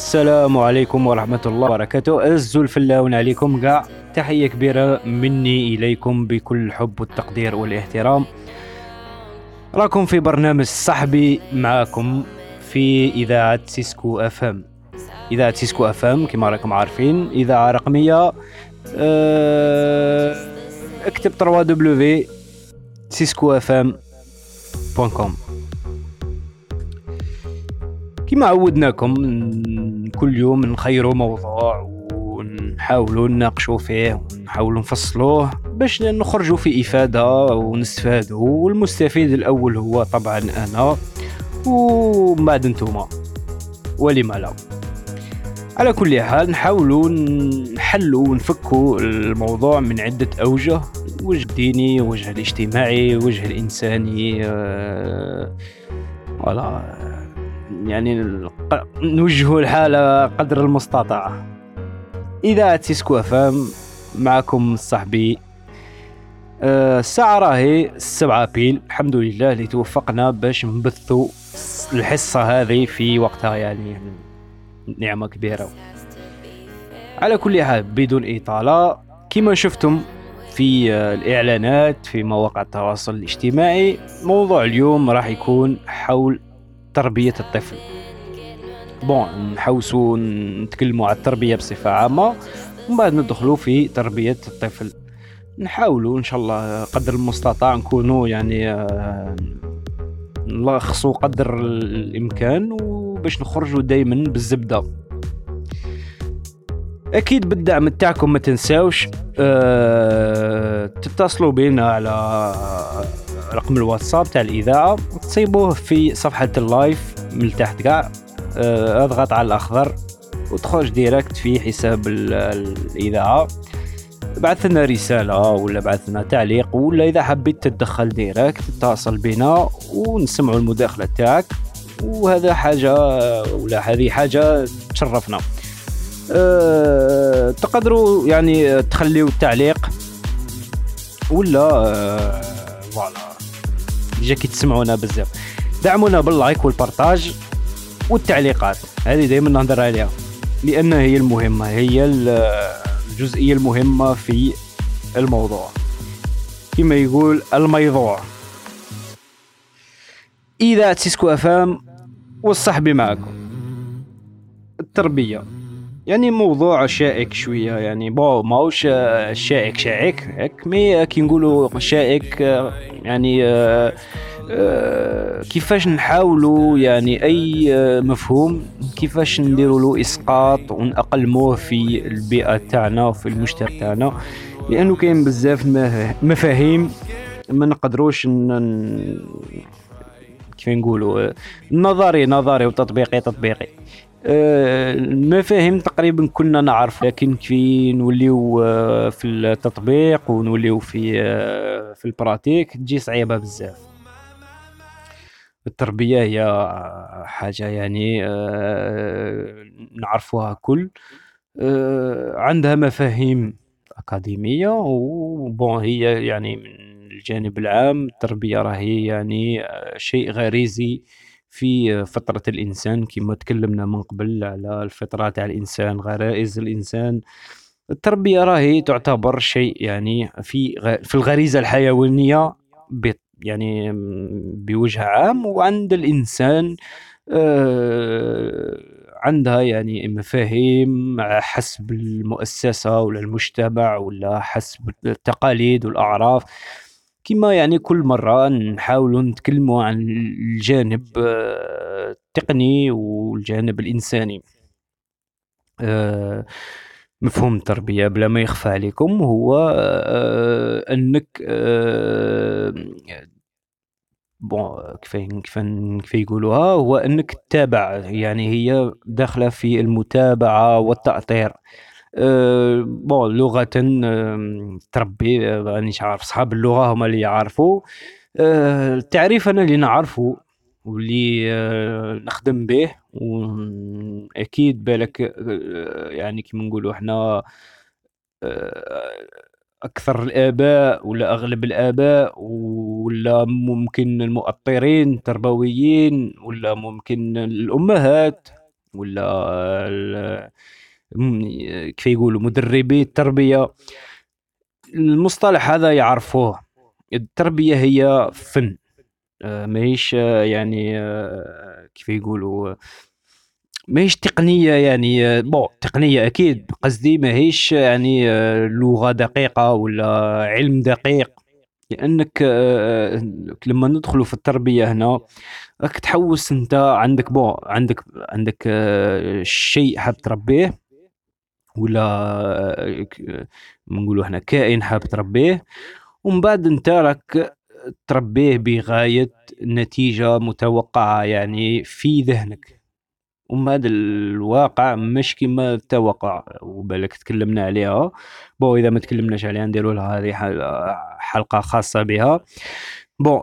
السلام عليكم ورحمة الله وبركاته. أزو الفلاون عليكم كاع تحية كبيرة مني إليكم بكل الحب والتقدير والإحترام. راكم في برنامج صاحبي معاكم في إذاعة سيسكو FM إذاعة سيسكو FM كما راكم عارفين. إذاعة رقمية أه اكتب 3 w سيسكو FM point com كما عودناكم كل يوم نخيروا موضوع ونحاولوا نناقشوا فيه ونحاولوا نفصلوه باش نخرجوا في إفادة ونستفادوا والمستفيد الأول هو طبعا أنا ومن بعد نتوما. ولما لا. على كل حال نحاولوا نحلوا ونفكوا الموضوع من عدة أوجه. وجه الديني وجه الاجتماعي وجه الإنساني آه، ولا يعني نوجه الحالة قدر المستطاع. إذا سيسكو أفام معكم صاحبي آه، الساعة راهي السبعة بيل الحمد لله اللي توفقنا باش نبثوا الحصة هذه في وقتها يعني نعمة كبيرة. على كل حال بدون إطالة كما شفتم في الإعلانات في مواقع التواصل الاجتماعي موضوع اليوم راح يكون حول تربية الطفل. بون نحوسوا نتكلموا على التربية بصفة عامة ومن بعد ندخلوا في تربية الطفل. نحاولوا إن شاء الله قدر المستطاع نكونوا يعني آه، نلخصوا قدر الإمكان وباش نخرجوا دائما بالزبدة. أكيد بالدعم تاعكم ما تنساوش أه تتصلوا بينا على رقم الواتساب تاع الإذاعة تصيبوه في صفحة ال live من تحت كاع أه اضغط على الأخضر وتخرج direct في حساب الإذاعة. بعث لنا رسالة ولا بعث لنا تعليق ولا إذا حبيت تتدخل direct تتصل بنا ونسمعوا المداخلة تاعك. وهذا حاجة ولا هذه حاجة تشرفنا. أه تقدروا يعني تخليوا التعليق ولا أه voilà. جا كي تسمعونا بزاف. دعمونا بال like وال partage والتعليقات. هذه دائما نهضر عليها لأن هي المهمة هي الجزئية المهمة في الموضوع. كما يقول الميضوع. إذا تسكو افام والصحبي معكم. التربية. يعني موضوع شائك شوية يعني bon ماهوش شائك شائك هيك mais كي نقولوا شائك يعني كيفاش نحاولوا يعني أي مفهوم كيفاش نديروا له إسقاط ونأقلموه في البيئة تاعنا وفي المجتمع تاعنا لأنه كاين بزاف مفاهيم ما نقدروش كيف نقولوا نظري نظري وتطبيقي تطبيقي. المفاهيم تقريبا كنا نعرف لكن كي نوليو آه، في التطبيق ونوليو في آه، في البراتيك تجي صعيبة بزاف. التربية هي حاجة يعني آه، نعرفوها كل. عندها مفاهيم أكاديمية وبون هي يعني من الجانب العام. التربية راهي يعني شيء غريزي. في فطرة الإنسان كما تكلمنا من قبل على الفطرة تاع الإنسان غرائز الإنسان. التربية راهي تعتبر شيء يعني في في الغريزة الحيوانية يعني بوجه عام وعند الإنسان آه، عندها يعني مفاهيم حسب المؤسسة ولا المجتمع ولا حسب التقاليد والأعراف. كما يعني كل مرة نحاولوا نتكلموا عن الجانب آه، التقني والجانب الإنساني. آه، مفهوم التربية بلا ما يخفى عليكم هو آه، أنك بون كيف كيف كيف يقولوها؟ هو أنك تتابع يعني هي داخلة في المتابعة والتأطير. أه بون لغة تربي رانيش عارف صحاب اللغة هما اللي يعرفوا أه التعريف أنا اللي نعرفو واللي نخدم به. وأكيد بالك يعني كيما نقولوا حنا أه أكثر الآباء ولا أغلب الآباء ولا ممكن المؤطرين التربويين ولا ممكن الأمهات ولا كيف يقولوا مدربي التربية. المصطلح هذا يعرفوه. التربية هي فن. آه، ماهيش آه، يعني آه، كيف يقولوا ماهيش تقنية يعني بون تقنية أكيد. قصدي ماهيش يعني لغة دقيقة ولا علم دقيق. لأنك لما ندخلوا في التربية هنا راك تحوس أنت عندك بون عندك عندك شيء حاب تربيه. ولا نقولوا إحنا كائن حاب تربيه ومن بعد أنت راك تربيه بغاية نتيجة متوقعة يعني في ذهنك. ومن بعد الواقع مش كما التوقع وبالك تكلمنا عليها. بو إذا ما تكلمناش عليها نديروا لها هذه حلقة خاصة بها. بون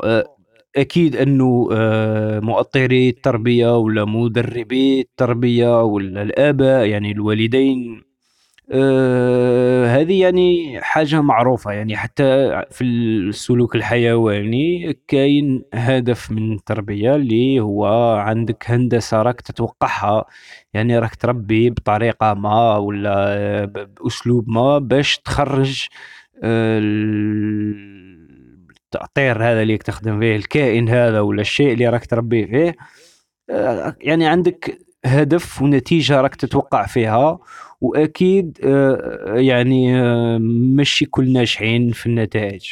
أكيد أنه آه، مؤطري التربية ولا مدربي التربية ولا الآباء يعني الوالدين آه، هذه يعني حاجة معروفة يعني حتى في السلوك الحيواني كاين هدف من التربية اللي هو عندك هندسة راك تتوقعها يعني راك تربي بطريقة ما ولا بأسلوب ما باش تخرج آه، التأطير هذا اللي تخدم فيه الكائن هذا ولا الشيء اللي راك تربيه فيه. آه، يعني عندك هدف ونتيجة راك تتوقع فيها وأكيد آه، يعني آه، ماشي كل ناجحين في النتائج.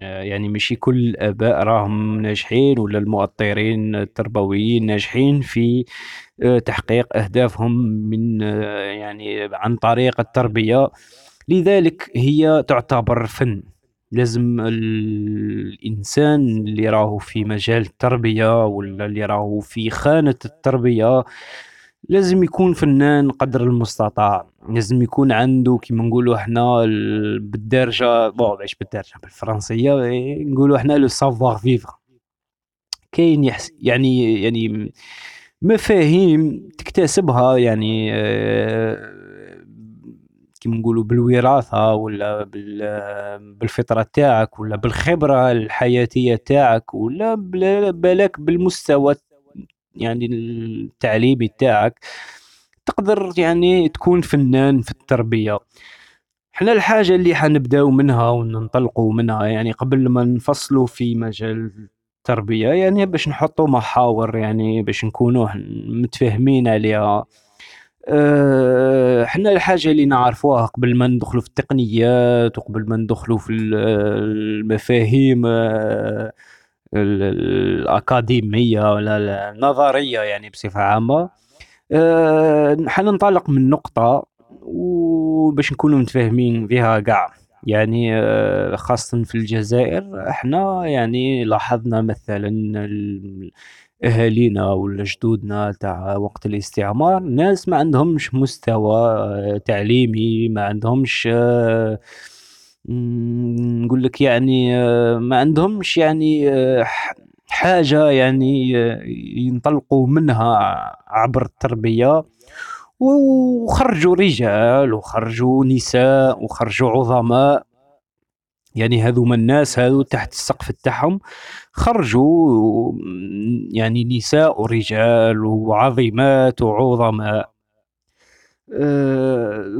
آه، يعني ماشي كل الآباء راهم ناجحين ولا المؤطرين التربويين ناجحين في تحقيق أهدافهم من يعني عن طريق التربية. لذلك هي تعتبر فن. لازم الإنسان اللي راهو في مجال التربية ولا اللي راهو في خانة التربية لازم يكون فنان قدر المستطاع. لازم يكون عنده كيما نقولوا إحنا بالدارجة بون باش بالدارجة بالفرنسية نقولوا إحنا لو سافوار فيفر كاين يحس يعني يعني مفاهيم تكتسبها يعني آه، كيما نقولوا بالوراثة ولا بالفطرة تاعك ولا بالخبرة الحياتية تاعك ولا بالك بالمستوى يعني التعليمي تاعك تقدر يعني تكون فنان في التربية. إحنا الحاجة اللي حنبداو منها وننطلقوا منها يعني قبل ما نفصلوا في مجال التربية يعني باش نحطوا محاور يعني باش نكونوا متفاهمين عليها. إحنا الحاجة اللي نعرفوها قبل ما ندخلوا في التقنيات وقبل ما ندخلوا في المفاهيم أه الأكاديمية ولا النظرية يعني بصفة عامة. أه حننطلق من نقطة وباش نكونوا متفاهمين فيها قاع يعني خاصة في الجزائر إحنا يعني لاحظنا مثلا أهالينا ولا جدودنا تاع وقت الاستعمار ناس ما عندهمش مستوى آه، تعليمي ما عندهمش أه نقول لك يعني آه، ما عندهمش يعني آه، حاجة يعني آه، ينطلقوا منها عبر التربية. وخرجوا رجال وخرجوا نساء وخرجوا عظماء. يعني هذوما الناس هذو تحت السقف تاعهم. خرجوا يعني نساء ورجال وعظيمات وعظماء.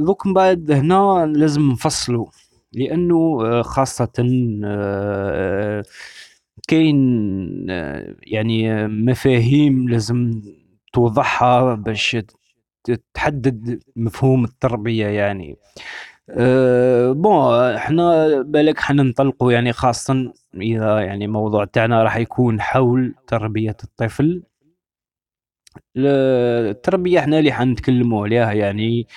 ذوك من بعد هنا لازم نفصلوا لأنه آه، خاصة آه، كاين آه، يعني مفاهيم لازم توضحها باش تحدد مفهوم التربية يعني. أه بون إحنا بالك حننطلقوا يعني خاصة إذا يعني موضوع تاعنا راح يكون حول تربية الطفل. التربية إحنا اللي حنتكلموا عليها يعني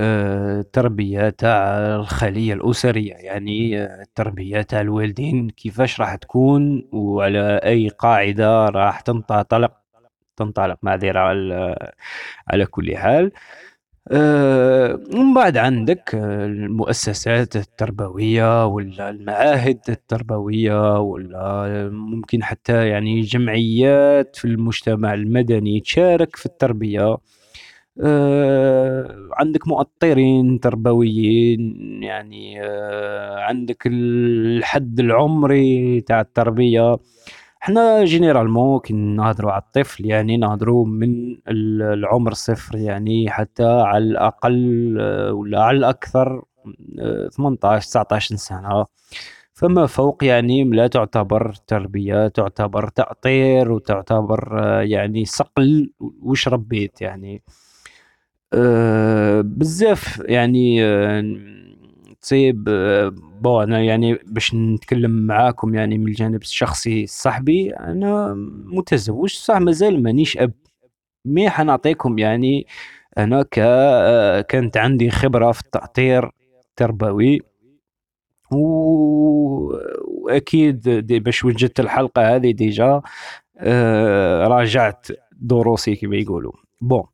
التربية تاع الخلية الأسرية يعني التربية تاع الوالدين كيفاش راح تكون وعلى أي قاعدة راح تنطلق تنطلق. معذرة على على كل حال. ومن بعد عندك المؤسسات التربوية ولا المعاهد التربوية ولا ممكن حتى يعني جمعيات في المجتمع المدني تشارك في التربية. آه، عندك مؤطرين تربويين يعني آه، عندك الحد العمري تاع التربية. حنا جينيرالمون كي نهضروا على الطفل يعني نهضروا من العمر صفر يعني حتى على الأقل ولا على الأكثر 18 19 سنة. فما فوق يعني لا تعتبر تربية تعتبر تأطير وتعتبر يعني صقل وش ربيت يعني. بزاف يعني تصيب bon أنا يعني باش نتكلم معاكم يعني من الجانب الشخصي الصحبي أنا متزوج صح مازال مانيش أب. mais حنعطيكم يعني أنا ك كانت عندي خبرة في التأطير التربوي. وأكيد باش وجدت الحلقة هذه déjà آه، راجعت دروسي كما يقولوا. bon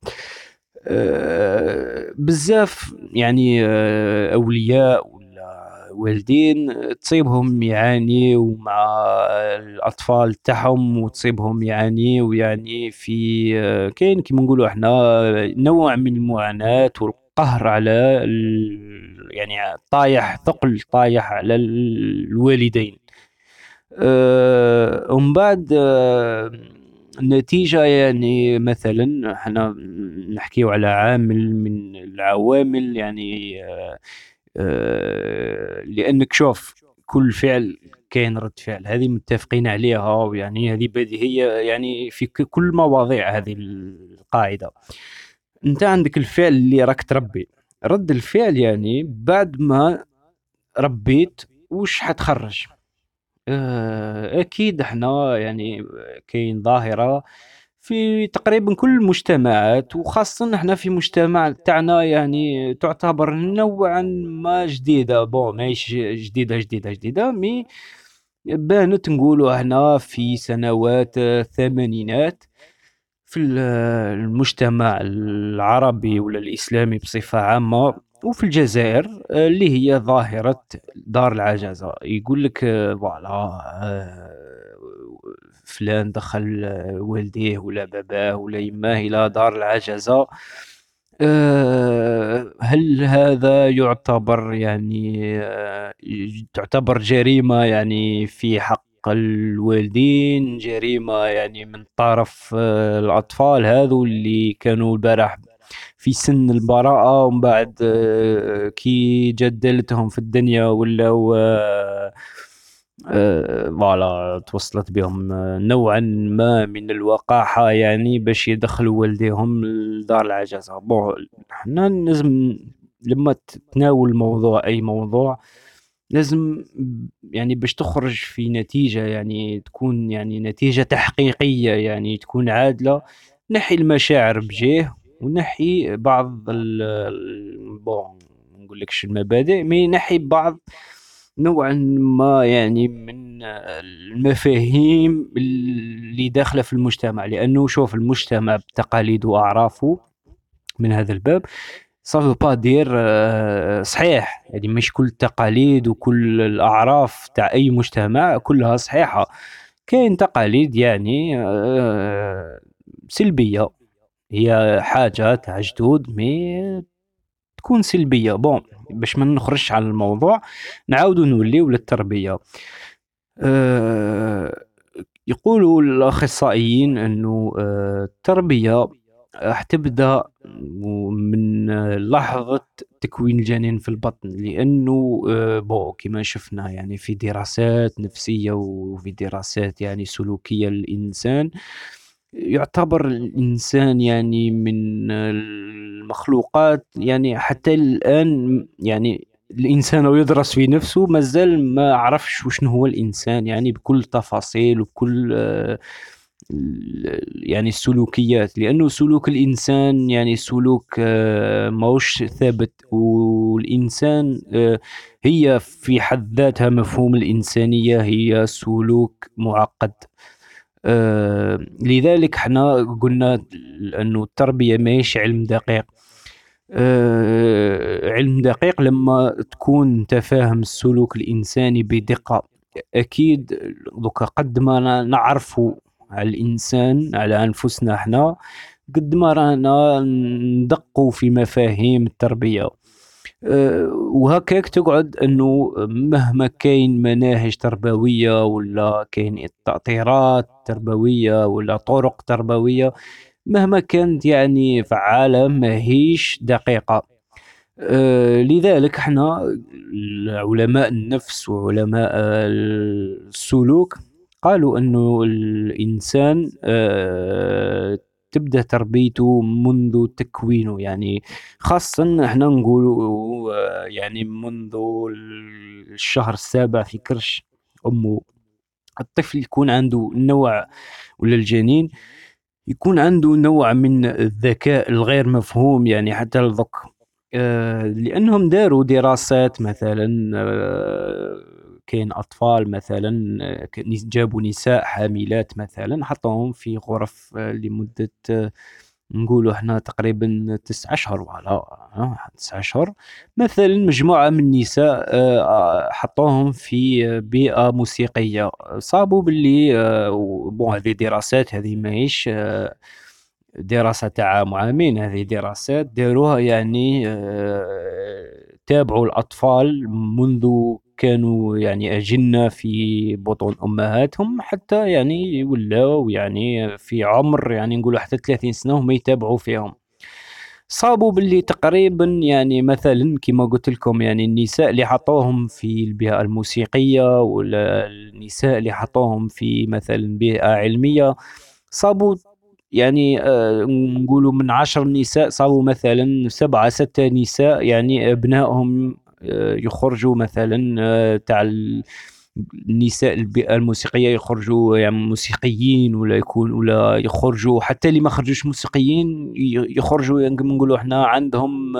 آه، بزاف يعني آه، أولياء والدين تصيبهم يعانيوا مع الأطفال تاعهم وتصيبهم يعانيوا يعني في كاين كيما نقولوا إحنا نوع من المعاناة والقهر على يعني طايح ثقل طايح على الوالدين. أه ومن بعد أه النتيجة يعني مثلا إحنا نحكيو على عامل من العوامل يعني أه لأنك شوف كل فعل كاين رد فعل. هذه متفقين عليها ويعني هذه بديهيه يعني في كل مواضيع هذه القاعدة. أنت عندك الفعل اللي راك تربي. رد الفعل يعني بعد ما ربيت وش حتخرج؟ آه، أكيد إحنا يعني كاين ظاهرة في تقريبا كل المجتمعات وخاصة إحنا في مجتمع تاعنا يعني تعتبر نوعا ما جديدة. bon ماهيش جديدة جديدة جديدة mais بانت نقولوا إحنا في سنوات الثمانينات في المجتمع العربي ولا الإسلامي بصفة عامة وفي الجزائر اللي هي ظاهرة دار العجزة. يقول لك voilà فلان دخل والديه ولا باباه ولا يماه إلى دار العجزة. آه، هل هذا يعتبر يعني آه، تعتبر جريمة يعني في حق الوالدين جريمة يعني من طرف آه، الأطفال هذو اللي كانوا البارح في سن البراءة ومن بعد كي جدلتهم في الدنيا ولاو آه، voilà توصلت بهم. آه، نوعا ما من الوقاحة يعني باش يدخلوا والديهم لدار العجزة bon حنا لازم لما تناول موضوع أي موضوع لازم يعني باش تخرج في نتيجة يعني تكون يعني نتيجة تحقيقية يعني تكون عادلة نحي المشاعر بجيه ونحي بعض بون نقولكش المبادئ مي نحي بعض نوعا ما يعني من المفاهيم اللي داخلة في المجتمع لأنه شوف المجتمع بتقاليده وأعرافه من هذا الباب. ça veut pas dire آه، صحيح يعني مش كل التقاليد وكل الأعراف تاع أي مجتمع كلها صحيحة. كاين تقاليد يعني آه، سلبية. هي حاجة تاع جدود mais تكون سلبية. bon باش ما نخرجش على الموضوع نعاودو نوليو للتربية. أه يقولوا الأخصائيين إنه أه التربية راح تبدأ من لحظة تكوين الجنين في البطن لأنه أه بو كما شفنا يعني في دراسات نفسية وفي دراسات يعني سلوكية للإنسان يعتبر الإنسان يعني من المخلوقات يعني حتى الآن يعني الإنسان ويدرس في نفسه مازال ما عرفش وشنو هو الإنسان يعني بكل تفاصيل وبكل يعني السلوكيات لأنه سلوك الإنسان يعني سلوك ماهوش ثابت والإنسان هي في حد ذاتها مفهوم الإنسانية هي سلوك معقد. آه لذلك حنا قلنا أنه التربية ماهيش علم دقيق. آه علم دقيق لما تكون أنت فاهم السلوك الإنساني بدقة. أكيد دوكا قد ما نعرفوا على الإنسان على أنفسنا إحنا قد ما رانا ندقوا في مفاهيم التربية. وهكاك تقعد إنه مهما كاين مناهج تربوية ولا كاين تأطيرات تربوية ولا طرق تربوية مهما كانت يعني فعالة ماهيش دقيقة. آه، لذلك إحنا علماء النفس وعلماء السلوك قالوا إنه الإنسان آه، تبدأ تربيته منذ تكوينه. يعني خاصة إحنا نقولوا آه، يعني منذ الشهر السابع في كرش أمه. الطفل يكون عنده نوع ولا الجنين يكون عنده نوع من الذكاء الغير مفهوم يعني حتى لذوك آه، لأنهم داروا دراسات مثلا آه، كاين أطفال مثلا آه، جابوا نساء حاملات مثلا حطوهم في غرف لمدة نقولوا إحنا تقريبا تسع أشهر ولا تسع أشهر. مثلا مجموعة من النساء حطوهم في بيئة موسيقية. صابوا باللي بون هذه دراسات هذه ماهيش دراسة تاع عام وعامين هذه دراسات داروها يعني آه، تابعوا الأطفال منذ كانوا يعني أجنة في بطون أمهاتهم حتى يعني ولاو يعني في عمر يعني نقولوا حتى 30 سنة هم يتابعوا فيهم. صابوا باللي تقريبا يعني مثلا كما قلت لكم يعني النساء اللي حطوهم في البيئة الموسيقية ولا النساء اللي حطوهم في مثلا بيئة علمية. صابوا يعني آه، نقولوا من عشر نساء صاروا مثلا سبعة ستة نساء يعني أبنائهم يخرجوا مثلا آه، تاع النساء البيئة الموسيقية يخرجوا يعني موسيقيين ولا يكون ولا يخرجوا حتى اللي ما خرجوش موسيقيين يخرجوا يعني نقولوا إحنا عندهم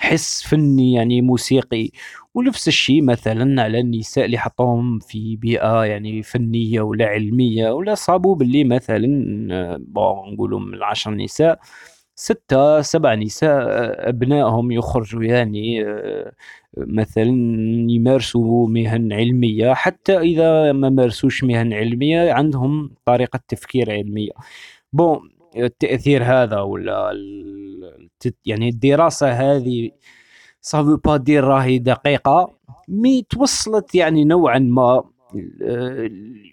حس فني يعني موسيقي. ونفس الشيء مثلا على النساء اللي حطوهم في بيئة يعني فنية ولا علمية ولا صابوا باللي مثلا نقولوا من العشر نساء ستة سبع نساء أبنائهم يخرجوا يعني مثلا يمارسوا مهن علمية حتى إذا ما مارسوش مهن علمية عندهم طريقة تفكير علمية. bon التأثير هذا ولا يعني الدراسة هذه ça veut pas dire راهي دقيقة. mais توصلت يعني نوعا ما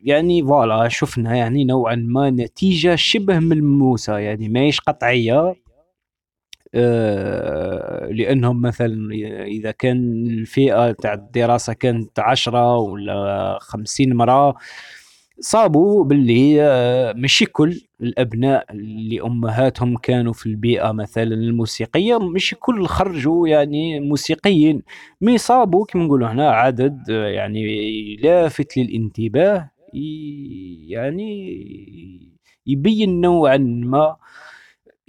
يعني فوالا شفنا يعني نوعا ما نتيجة شبه ملموسة يعني ماهيش قطعية. لأنهم مثلا إذا كان الفئة تاع الدراسة كانت عشرة ولا خمسين مرة صابوا باللي آه، ماشي كل الأبناء اللي أمهاتهم كانوا في البيئة مثلا الموسيقية مش كل خرجوا يعني موسيقيين. مي صابوا كما نقولوا هنا عدد آه، يعني لافت للانتباه يعني يبين نوعا ما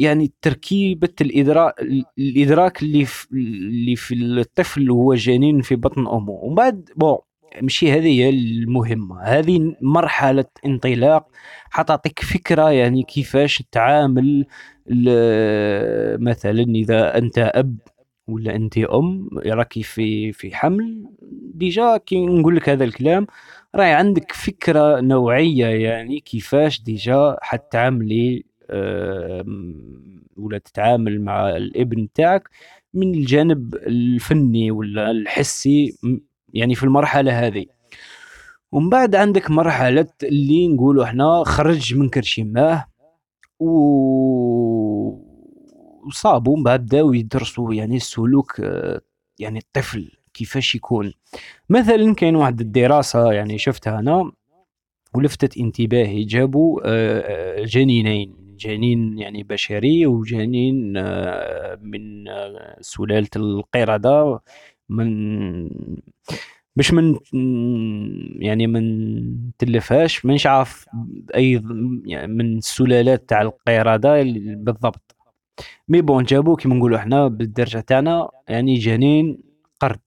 يعني تركيبة الإدراك الإدراك اللي في اللي في الطفل وهو جنين في بطن أمه. ومن بعد بون ماشي هذه هي المهمة. هذه مرحلة انطلاق حتعطيك فكرة يعني كيفاش تعامل مثلا إذا أنت أب ولا أنت أم راكي في في حمل déjà كي نقول لك هذا الكلام راهي عندك فكرة نوعية يعني كيفاش déjà حتعاملي ولا تتعامل مع الابن تاعك من الجانب الفني ولا الحسي يعني في المرحلة هذه. ومن بعد عندك مرحلة اللي نقولوا إحنا خرج من كرش يماه و وصابوا من بعد بداو يدرسوا يعني السلوك يعني الطفل كيفاش يكون. مثلا كاين واحد الدراسة يعني شفتها أنا ولفتت انتباهي جابوا آه، جنينين. جنين يعني بشري وجنين آه، من آه، سلالة القردة من باش من يعني من تلفهاش مانيش عارف أي يعني من السلالات تاع القرده بالضبط. mais bon جابو كيما نقولوا إحنا بالدرجة تاعنا يعني جنين قرد.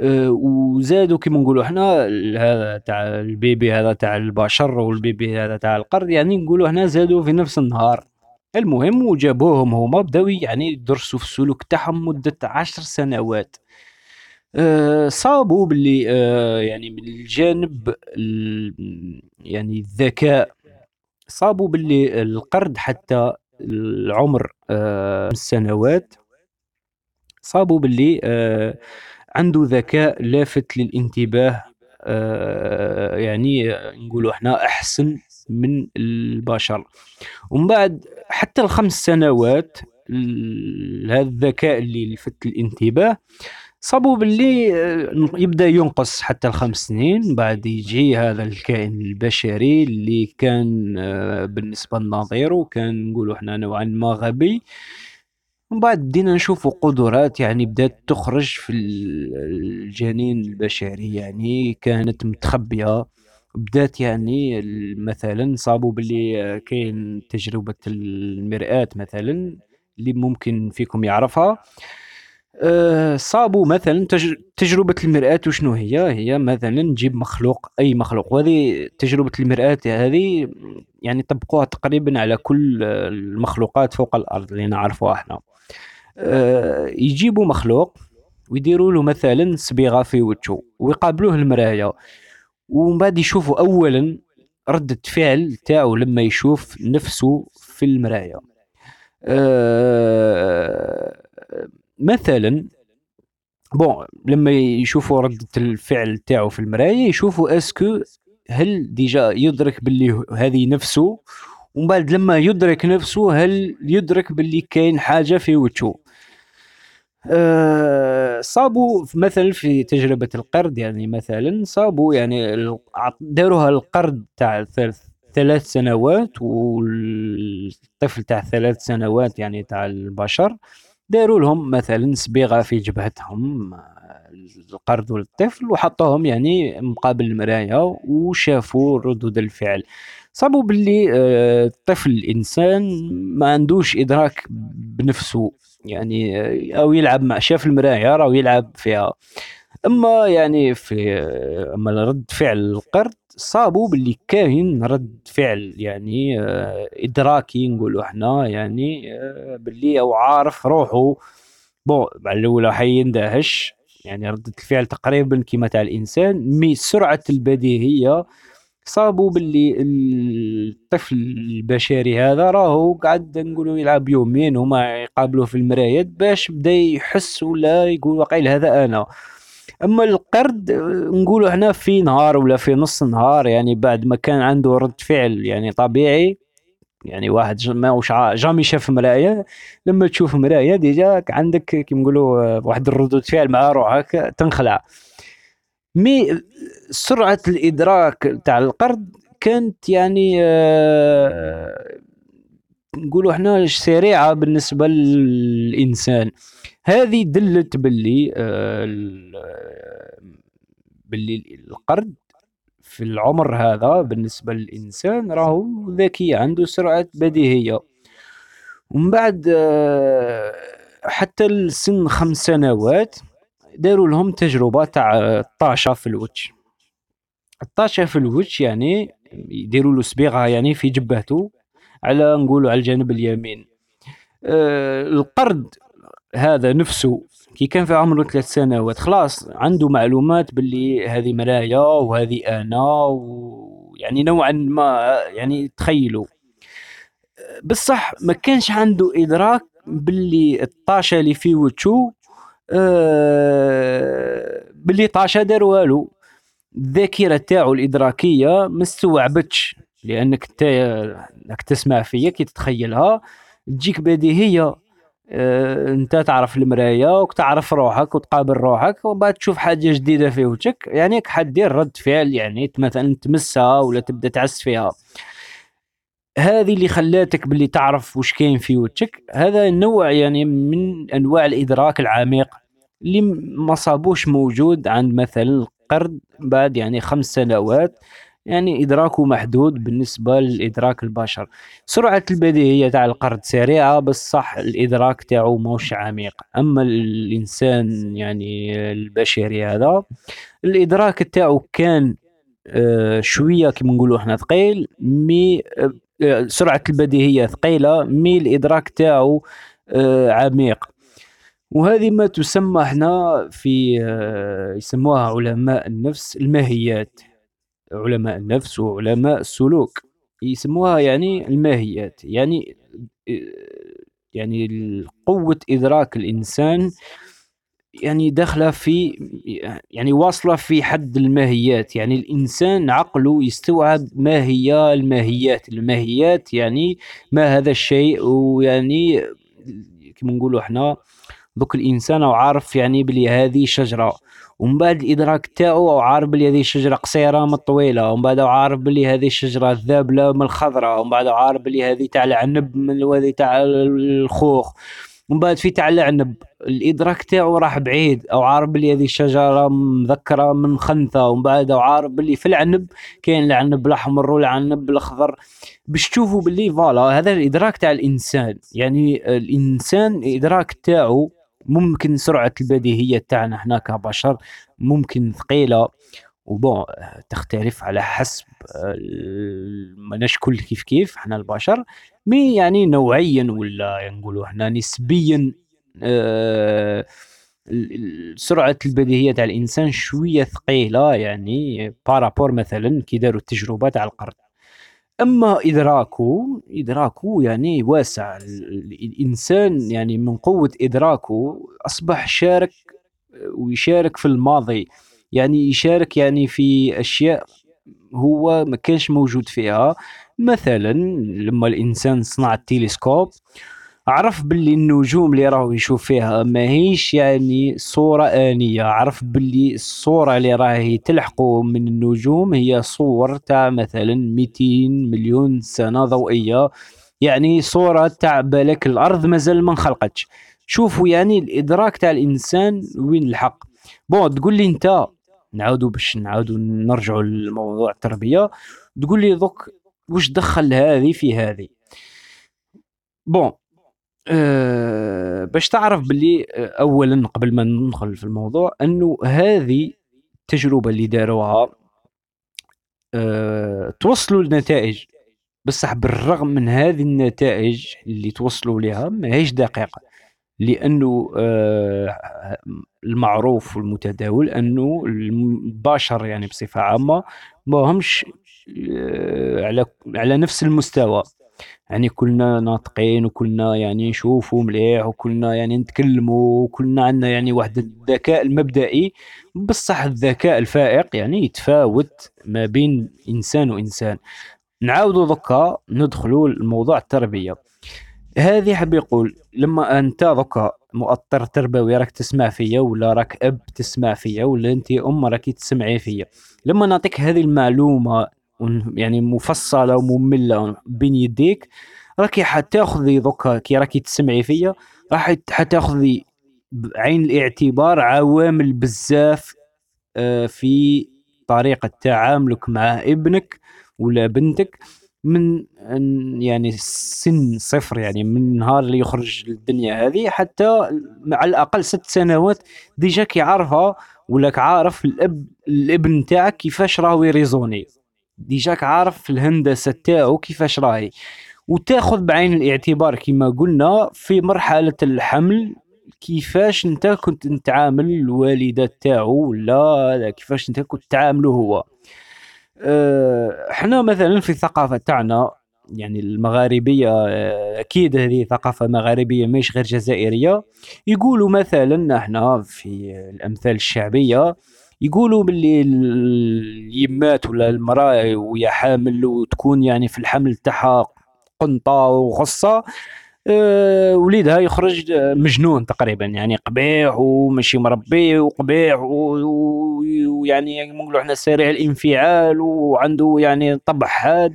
وزادوا كيما نقولوا إحنا هذا تاع ال bébé هذا تاع البشر وال bébé هذا تاع القرد يعني نقولوا إحنا زادوا في نفس النهار. المهم وجابوهم هما بداو يعني يدرسوا في السلوك تاعهم مدة عشر سنوات. آه، صابوا باللي آه، يعني من الجانب يعني الذكاء. صابوا باللي القرد حتى العمر آه، السنوات صابوا باللي آه عنده ذكاء لافت للانتباه آه يعني نقولوا إحنا أحسن من البشر. ومن بعد حتى الخمس سنوات هذا الذكاء اللي لفت الانتباه صابوا باللي آه، يبدأ ينقص حتى الخمس سنين بعد يجي هذا الكائن البشري اللي كان آه، بالنسبة لنظيره كان نقولوا إحنا نوعا ما غبي. ومن بعد بدينا نشوفوا قدرات يعني بدات تخرج في الجنين البشري يعني كانت متخبية. بدات يعني مثلا صابوا باللي كاين تجربة المرآة مثلا اللي ممكن فيكم يعرفها. آه، صابوا مثلا تجربة المرآة وشنو هي؟ هي مثلا نجيب مخلوق أي مخلوق. وهذه تجربة المرآة هذه يعني طبقوها تقريبا على كل المخلوقات فوق الأرض اللي نعرفوها إحنا. يجيبوا مخلوق ويديروا له مثلا صبيغة في وجهه ويقابلوه المراية. ومن بعد يشوفوا أولا ردة فعل تاعو لما يشوف نفسه في المراية. أه مثلا bon لما يشوفوا ردة الفعل تاعو في المراية يشوفوا est-ce que هل déjà يدرك باللي هذه نفسه؟ ومن بعد لما يدرك نفسه هل يدرك باللي كاين حاجة في وجهه؟ صابوا مثلا في تجربة القرد يعني مثلا صابوا يعني داروها القرد تاع ثلاث سنوات والطفل تاع ثلاث سنوات يعني تاع البشر داروا لهم مثلا صبيغة في جبهتهم القرد والطفل وحطوهم يعني مقابل المراية وشافوا ردود الفعل. صابوا باللي آه، الطفل الانسان ما عندوش إدراك بنفسه. يعني آه، أو يلعب مع شاف المرايه راه يلعب فيها. أما يعني في آه، أما رد فعل القرد صابوا باللي كاين رد فعل يعني آه، إدراكي نقولوا إحنا يعني باللي أو عارف روحه بون الأولى حي يندهش يعني ردة الفعل تقريبا كما تاع الإنسان مي سرعة البديهية صابوا باللي الطفل البشري هذا راهو قاعد نقولوا يلعب يومين هما يقابلوه في المرايات باش بدا يحس ولا يقول واقيلا هذا أنا. أما القرد نقولوا إحنا في نهار ولا في نص نهار يعني بعد ما كان عنده رد فعل يعني طبيعي يعني واحد ما وش jamais شاف مراية لما تشوف مراية déjà عندك كيما نقولوا واحد الردود فعل مع روحك تنخلع. mais سرعة الإدراك تاع القرد كانت يعني آه نقولوا إحنا سريعة بالنسبة للإنسان. هذه دلت باللي آه، باللي القرد في العمر هذا بالنسبة للإنسان راهو ذكي عنده سرعة بديهية. ومن بعد آه، حتى لسن خمس سنوات داروا لهم تجربة تاع الطاشة في الوجه. الطاشة في الوجه يعني يديروا له صبيغة يعني في جبهته على نقولوا على الجانب اليمين. آه القرد هذا نفسه كي كان في عمره ثلاث سنوات خلاص عنده معلومات باللي هذه مرايا وهذه أنا ويعني نوعا ما يعني تخيلوا. بصح ما كانش عنده إدراك باللي الطاشة اللي في وجهه آه باللي طاشة دار والو الذاكرة تاعو الإدراكية ما استوعبتش لأنك إنك تسمع فيا كي تتخيلها. تجيك بديهية آه، أنت تعرف المراية وتعرف روحك وتقابل روحك وبعد تشوف حاجة جديدة في وجهك. يعني حدير رد فعل يعني مثلا تمسها ولا تبدأ تعس فيها. هذه اللي خلاتك باللي تعرف وش كاين في وجهك. هذا النوع يعني من أنواع الإدراك العميق اللي ما صابوش موجود عند مثلا القرد بعد يعني خمس سنوات. يعني إدراكه محدود بالنسبة لإدراك البشر. سرعة البديهية تاع القرد سريعة بس صح الإدراك تاعو موش عميق. أما الإنسان يعني البشري هذا الإدراك تاعو كان آه شوية كما نقولوا إحنا ثقيل مي آه سرعة البديهية ثقيلة مي الإدراك تاعو آه عميق. وهذه ما تسمى إحنا في آه، يسموها علماء النفس الماهيات. علماء النفس وعلماء السلوك. يسموها يعني الماهيات يعني يعني قوة إدراك الإنسان يعني داخلة في يعني واصلة في حد الماهيات. يعني الإنسان عقله يستوعب ما هي الماهيات. الماهيات يعني ما هذا الشيء؟ ويعني كما نقولوا إحنا دوك الإنسان عارف يعني بلي هذه شجرة. ومن بعد الإدراك تاعو عارف بلي هذه الشجره قصيرة من طويلة. ومن بعد عارف بلي هذه الشجره ذابلة من الخضراء ومن بعد عارف بلي هذه تاع العنب من هذه تاع الخوخ. ومن بعد في تاع العنب الإدراك تاعو راح بعيد أو عارف بلي هذه الشجرة مذكرة من خنثه ومن بعد عارف بلي في العنب كاين العنب الأحمر والعنب الأخضر. باش تشوفوا بلي فوالا هذا الإدراك تاع الإنسان يعني الإنسان الإدراك تاعو ممكن سرعة البديهية تاعنا إحنا كبشر ممكن ثقيلة. وبون تختلف على حسب ماناش كل كيف كيف إحنا البشر. مي يعني نوعيا ولا نقولوا إحنا نسبيا آه سرعة البديهية تاع الإنسان شوية ثقيلة يعني بارابور مثلا كي داروا التجربة تاع القرد أما إدراكه إدراكه يعني واسع. الإنسان يعني من قوة إدراكه أصبح شارك ويشارك في الماضي. يعني يشارك يعني في أشياء هو ما كانش موجود فيها. مثلا لما الإنسان صنع التلسكوب عرف باللي النجوم اللي راهو يشوف فيها ماهيش يعني صورة آنية. عرف باللي الصورة اللي راهي تلحقه من النجوم هي صور تاع مثلا 200 مليون سنة ضوئية. يعني صورة تاع بالك الأرض مازال ما انخلقتش. شوفوا يعني الإدراك تاع الإنسان وين الحق. بون تقول لي أنت نعاودوا باش نعاودوا نرجعوا لموضوع التربية. تقول لي دوك واش دخل هذه في هذه؟ بون أه باش تعرف باللي آه، اولا قبل ما ندخل في الموضوع أنه هذه التجربة اللي داروها أه توصلوا لنتائج. بصح بالرغم من هذه النتائج اللي توصلوا لها ماهيش دقيقة. لأنه أه المعروف والمتداول أنه البشر يعني بصفة عامة ما همش على على نفس المستوى. يعني كلنا ناطقين وكلنا يعني نشوفوا مليح وكلنا يعني نتكلموا وكلنا عندنا يعني واحد الذكاء المبدئي. بصح الذكاء الفائق يعني يتفاوت ما بين إنسان وإنسان. نعاودوا ذكا ندخلوا لموضوع التربية. هذه حب يقول لما أنت ذكا مؤطر تربوي راك تسمع فيا ولا راك أب تسمع فيا ولا أنت أم راكي تسمعي فيا لما نعطيك هذه المعلومة يعني مفصلة ومملة بين يديك. راكي حتاخذي دوكا كي راكي تسمعي فيا راح حتاخذي بعين الاعتبار عوامل بزاف آه، في طريقة تعاملك مع ابنك ولا بنتك من يعني سن صفر يعني من النهار اللي يخرج للدنيا هذه حتى على الأقل ست سنوات déjà كيعرفها ولا عارف الاب الابن تاعك كيفاش راهو ي raisonner. déjà راك عارف الهندسة تاعو كيفاش راهي. وتاخذ بعين الاعتبار كما قلنا في مرحلة الحمل كيفاش انت كنت نتعامل الوالدة تاعو ولا كيفاش انت كنت تعامله هو. إحنا مثلا في الثقافة تاعنا يعني المغاربية أه، أكيد هذه ثقافة مغاربية مش غير جزائرية. يقولوا مثلا إحنا في الأمثال الشعبية يقولوا باللي اليمات ولا المراه وهي حامل وتكون يعني في الحمل تاعها قنطة وغصة أه وليدها يخرج مجنون تقريبا يعني قبيح وماشي مربي وقبيح ويعني نقولوا إحنا سريع الانفعال وعنده طبع طبحات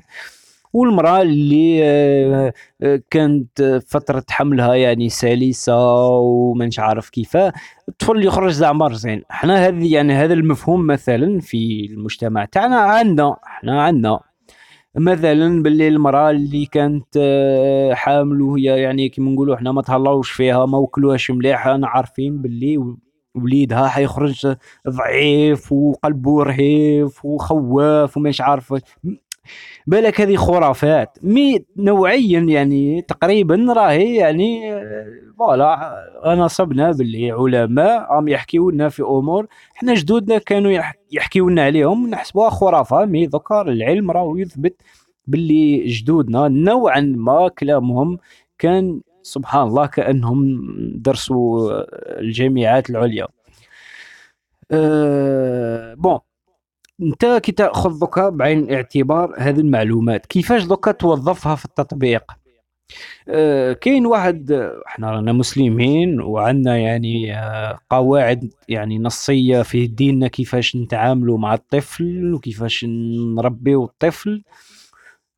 والمرأة اللي آه، آه، كانت فترة حملها يعني سلسة ومانش عارف كيفاه الطفل اللي يخرج زعما زين. إحنا هذه يعني هذا المفهوم مثلا في المجتمع تاعنا عندنا إحنا عندنا. مثلا باللي المرأة اللي كانت آه، حامل وهي يعني كيما نقولوا إحنا ما تهلاوش فيها ما وكلوهاش مليح أنا عارفين باللي وليدها حيخرج ضعيف وقلبه رهيف وخواف ومش عارف. بالك هذه خرافات. mais نوعيا يعني تقريبا راهي يعني voilà نصبنا باللي علماء راهم يحكيو لنا في أمور حنا جدودنا كانوا يحكيو لنا عليهم نحسبوها خرافة. مي ذكر العلم راهو يثبت باللي جدودنا نوعا ما كلامهم كان سبحان الله كأنهم درسوا الجامعات العليا. أه بون. انت كي تاخذ دوكا بعين الاعتبار هذه المعلومات كيفاش دوكا توظفها في التطبيق؟ أه كاين واحد إحنا رانا مسلمين وعندنا يعني أه قواعد يعني نصية في ديننا كيفاش نتعاملوا مع الطفل وكيفاش نربيو الطفل.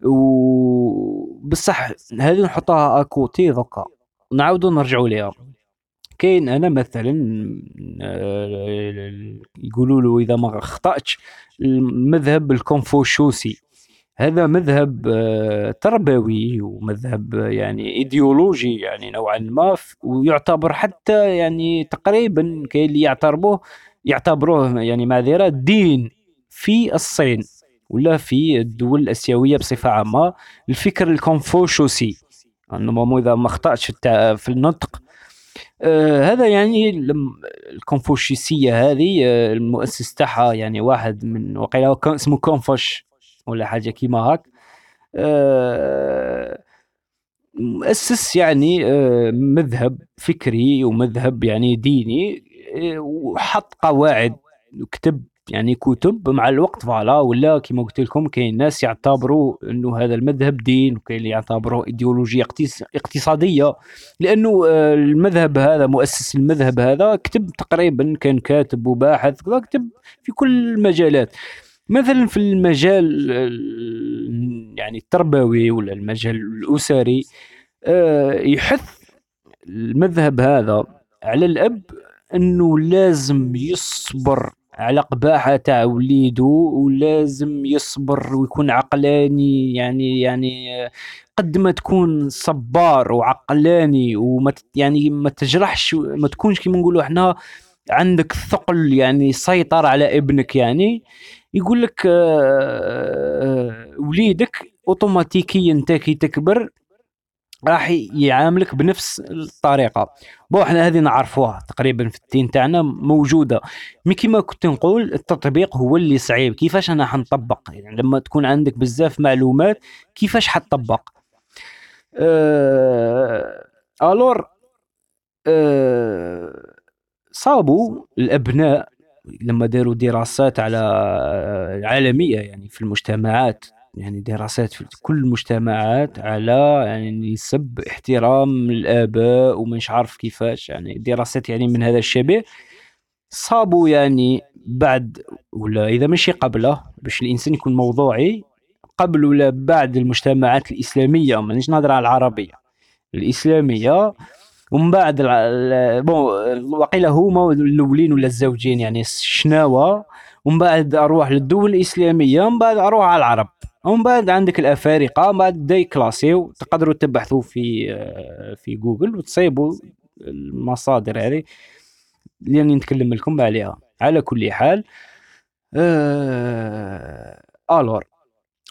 و بصح هذه نحطها à côté دوكا. نعاودو نرجعوا ليها. كاين أنا مثلا آه، يقولوا له إذا ما أخطأتش المذهب الكونفوشيوسي. هذا مذهب آه، تربوي ومذهب يعني إيديولوجي يعني نوعا ما ويعتبر حتى يعني تقريبا كاين اللي يعتبروه يعتبروه يعني معذره دين في الصين ولا في الدول الآسيوية بصفة عامة الفكر الكونفوشيوسي. أنه إذا ما أخطأتش في النطق آه هذا يعني الكونفوشيسية هذه آه المؤسس تاعها يعني واحد من وقيلا اسمه كونفوش ولا حاجة كيما هاك. آه مؤسس يعني آه مذهب فكري ومذهب يعني ديني آه وحط قواعد وكتب يعني كتب مع الوقت voilà ولا كما قلت لكم كاين ناس يعتبروا إنه هذا المذهب دين وكاين اللي يعتبروه ايديولوجيا اقتصادية. لأنه آه، المذهب هذا مؤسس المذهب هذا كتب تقريبا كان كاتب وباحث كتب في كل المجالات. مثلا في المجال يعني التربوي ولا المجال الأسري آه، يحث المذهب هذا على الأب إنه لازم يصبر على قباحة تاع وليدو ولازم يصبر ويكون عقلاني يعني يعني قد ما تكون صبار وعقلاني وما يعني ما تجرحش ما تكونش كيما نقولوا إحنا عندك ثقل يعني سيطر على ابنك يعني يقول لك آه، آه، وليدك اوتوماتيكيا انت كي تكبر راح يعاملك بنفس الطريقة. بو إحنا هذه نعرفوها تقريبا في الدين تاعنا موجودة. مي كيما كنت نقول التطبيق هو اللي صعيب. كيفاش أنا حنطبق؟ يعني لما تكون عندك بزاف معلومات كيفاش حتطبق؟ أه... ألور أه... صابوا الأبناء لما داروا دراسات على عالمية يعني في المجتمعات. يعني دراسات في كل المجتمعات على يعني سب احترام الآباء ومش عارف كيفاش يعني دراسات يعني من هذا الشبه صابوا يعني بعد ولا إذا ماشي قبله باش الإنسان يكون موضوعي قبل ولا بعد المجتمعات الإسلامية مانيش نهضر على العربية الإسلامية. ومن بعد bon وقيل هما الأولين ولا الزوجين يعني الشناوه ومن بعد أروح للدول الإسلامية ومن بعد أروح على العرب. ومن بعد عندك الأفارقة من بعد بدا يكلاسيو تقدروا تبحثوا في آه، في جوجل وتصيبوا المصادر هذه. اللي راني نتكلم لكم عليها. على كل حال آه alors.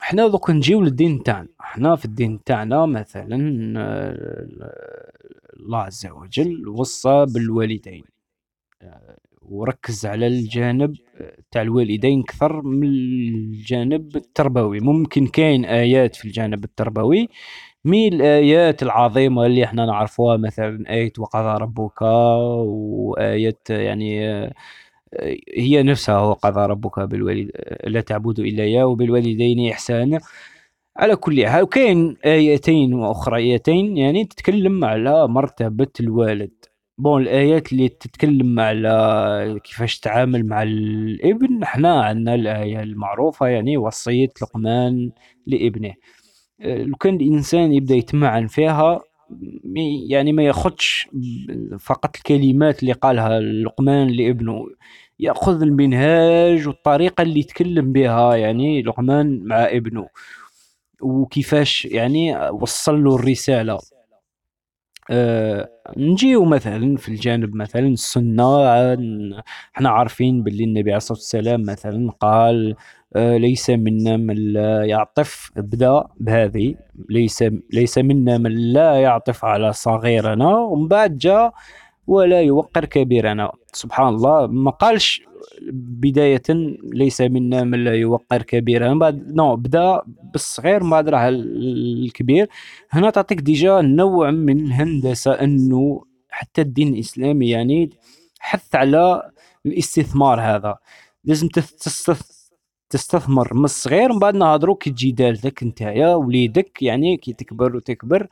إحنا دوك نجيو للدين تاعنا. إحنا في الدين تاعنا مثلا آه الله عز وجل وصى بالوالدين. آه وركز على الجانب تاع الوالدين أكثر من الجانب التربوي. ممكن كاين آيات في الجانب التربوي مي الايات العظيمة اللي إحنا نعرفوها مثلا آية وقضى ربك وايه يعني هي نفسها وقضى ربك بالوالد لا تعبدوا إلا إياه وبالوالدين إحسانا. على كل حال وكاين آيتين واخريتين يعني تتكلم على مرتبة الوالد. بون الآيات اللي تتكلم على كيفاش تتعامل مع الإبن إحنا عندنا الآية المعروفة يعني وصية لقمان لإبنه. آه، لو كان الإنسان يبدأ يتمعن فيها يعني ما ياخدش فقط الكلمات اللي قالها لقمان لإبنه. يأخذ المنهاج والطريقة اللي يتكلم بها يعني لقمان مع إبنه. وكيفاش يعني وصل له الرسالة. آه، نجيو مثلا في الجانب مثلا السنة إحنا عارفين باللي النبي عليه الصلاة والسلام مثلا قال آه، ليس منا من لا يعطف ابدأ بهذه ليس ليس منا من لا يعطف على صغيرنا ومن بعد جاء ولا يوقر كبيرنا. سبحان الله ما قالش بداية ليس منا من لا يوقر كبيرا. من بعد نو بدا بالصغير من بعد راه الكبير. هنا تعطيك déjà نوع من الهندسة أنه حتى الدين الإسلامي يعني حث على الاستثمار هذا. لازم تستثمر من الصغير من بعد نهضروا كي تجي دالتك نتايا وليدك يعني كي تكبر وتكبر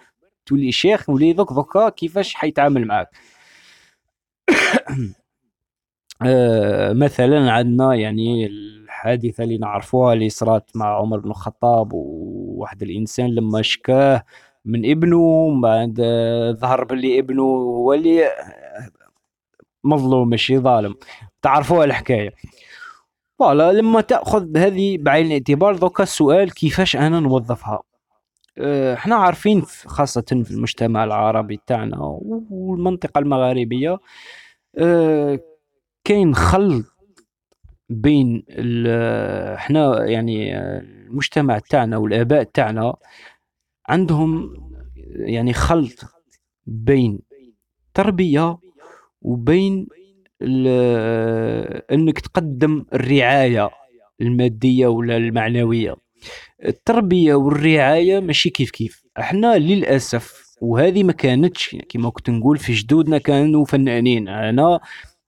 تولي شيخ وليدك دوكا كيفاش حيتعامل معاك. آه مثلا عندنا يعني الحادثة اللي نعرفوها اللي صرات مع عمر بن الخطاب وواحد الإنسان لما شكاه من ابنه بعد ظهر باللي ابنه هو اللي مظلوم ماشي ظالم. تعرفوها الحكاية. فوالا لما تأخذ هذه بعين الاعتبار دوكا السؤال كيفاش أنا نوظفها؟ آه، إحنا عارفين خاصة في المجتمع العربي تاعنا والمنطقة المغاربية آه، كاين خلط بين إحنا يعني المجتمع تاعنا والآباء تاعنا عندهم يعني خلط بين تربية وبين إنك تقدم الرعاية المادية ولا المعنوية. التربية والرعاية ماشي كيف كيف. إحنا للأسف وهذه ما كانتش كما كنت نقول في جدودنا كانوا فنانين. أنا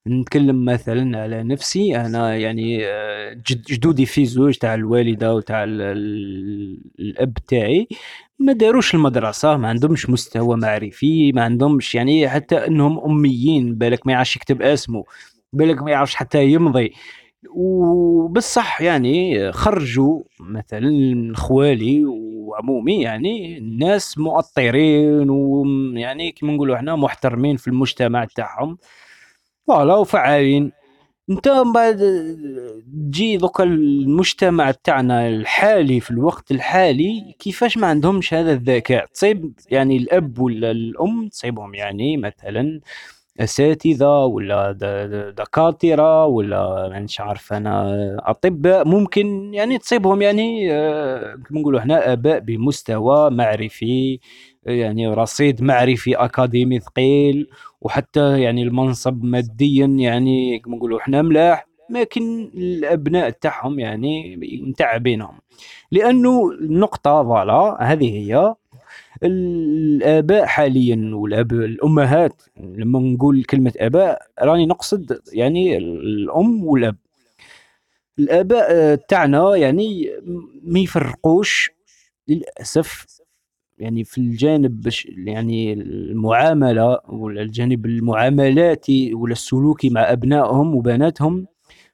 نتكلم مثلا على نفسي أنا يعني آه، جدودي في زوج تاع الوالدة وتاع الأب تاعي ما داروش المدرسة ما عندهمش مستوى معرفي ما عندهمش يعني حتى إنهم أميين بالك ما يعرفش يكتب اسمه بالك ما يعرفش حتى يمضي. وبالصح يعني خرجوا مثلا خوالي وعمومي يعني ناس مؤطرين ويعني كما نقولوا إحنا محترمين في المجتمع تاعهم. فوالا وفعالين انت بعد تجي دوكا المجتمع تاعنا الحالي في الوقت الحالي كيفاش ما عندهمش هذا الذكاء تصيب يعني الأب ولا الأم تصيبهم يعني مثلا أساتذة ولا دكاترة ولا مانيش عارف أنا أطباء ممكن يعني تصيبهم يعني آه، كما نقولوا إحنا آباء بمستوى معرفي. يعني رصيد معرفي أكاديمي ثقيل وحتى يعني المنصب ماديا يعني كما نقولوا إحنا ملاح لكن الأبناء تاعهم يعني متعبينهم. لأنه النقطه فوالا هذه هي الآباء حاليا والأب الأمهات لما نقول كلمة آباء راني نقصد يعني الأم والأب. الآباء تاعنا يعني ما يفرقوش للأسف يعني في الجانب يعني المعاملة ولا الجانب المعاملاتي ولا السلوكي مع أبنائهم وبناتهم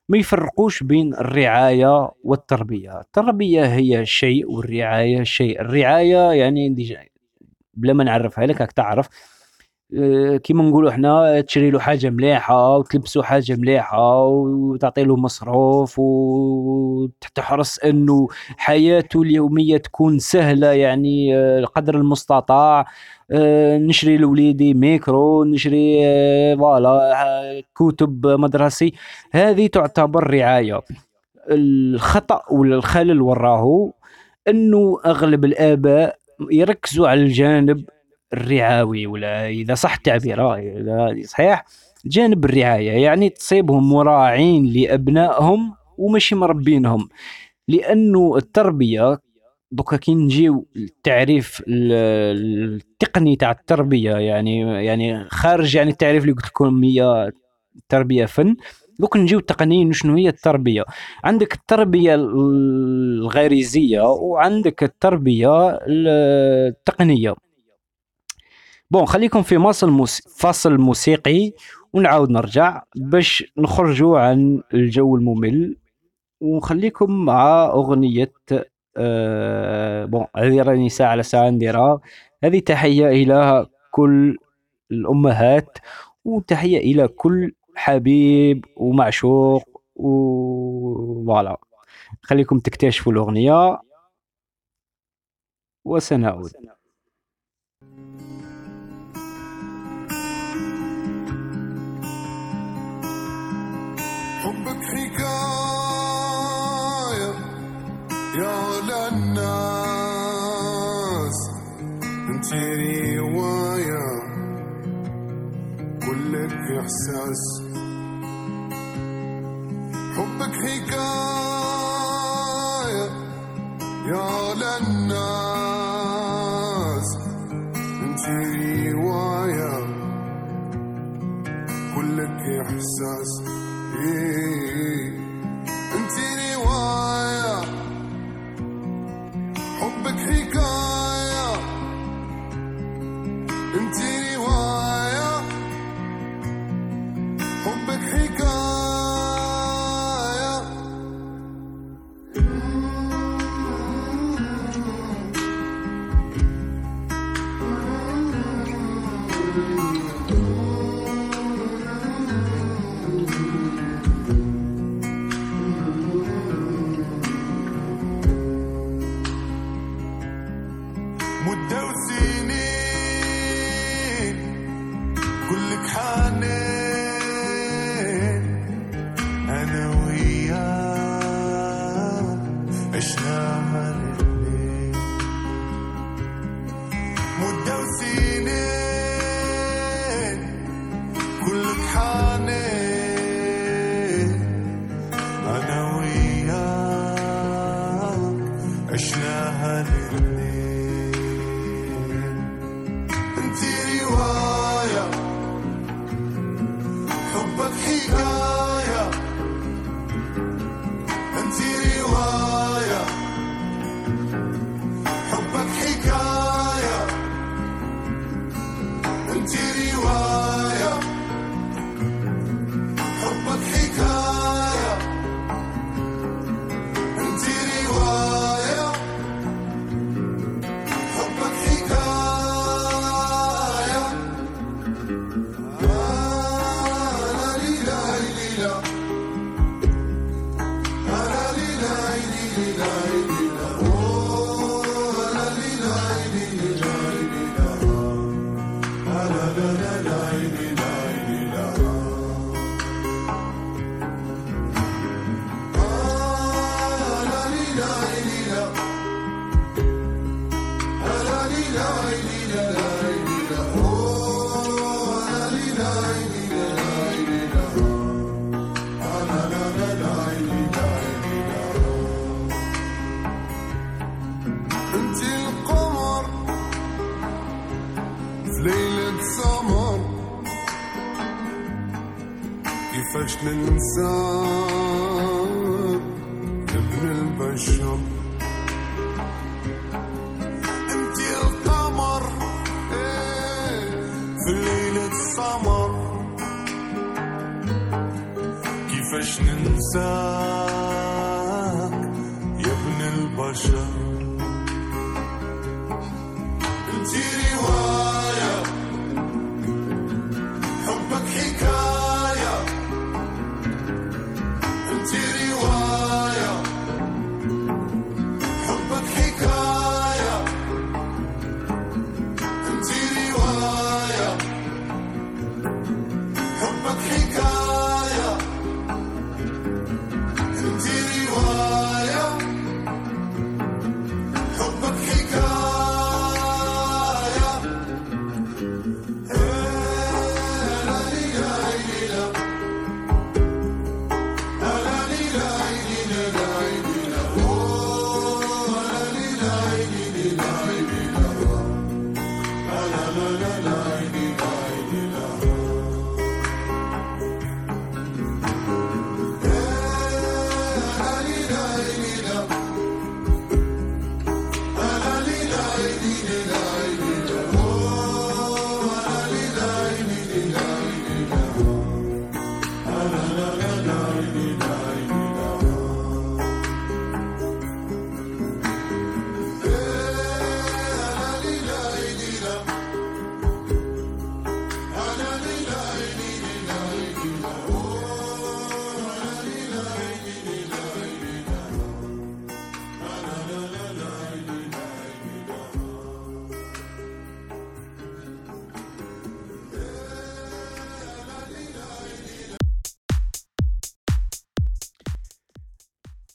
ما يفرقوش بين الرعاية والتربية. التربية هي شيء والرعاية شيء. الرعاية يعني بلا ما نعرفها لك راك تعرف. كيما نقولوا إحنا تشري له حاجة مليحة وتلبسه حاجة مليحة وتعطي له مصروف وتحرص إنه حياته اليومية تكون سهلة يعني آه، قدر المستطاع. آه، نشري لوليدي ميكرو نشري voilà كتب مدرسي. هذه تعتبر رعاية. الخطأ ولا الخلل وراه إنه أغلب الآباء يركزوا على الجانب الرعاوي ولا إذا صح التعبير إذا صحيح؟ جانب الرعاية يعني تصيبهم مراعين لأبنائهم وماشي مربينهم. لأنه التربية دوكا كي نجيو التعريف التقني تاع التربية يعني يعني خارج يعني التعريف اللي قلت لكم هي التربيه فن دوك نجيو تقنيا شنو هي التربية. عندك التربية الغريزية وعندك التربية التقنية. بون خليكم في فصل موس... فصل موسيقي ونعاود نرجع باش نخرجوا عن الجو الممل. ونخليكم مع أغنية آه بون هذه راني ساعة على ساعة نديرها. هذه تحية إلى كل الأمهات وتحية إلى كل حبيب ومعشوق و فوالا خليكم تكتشفوا الأغنية وسنعود. mas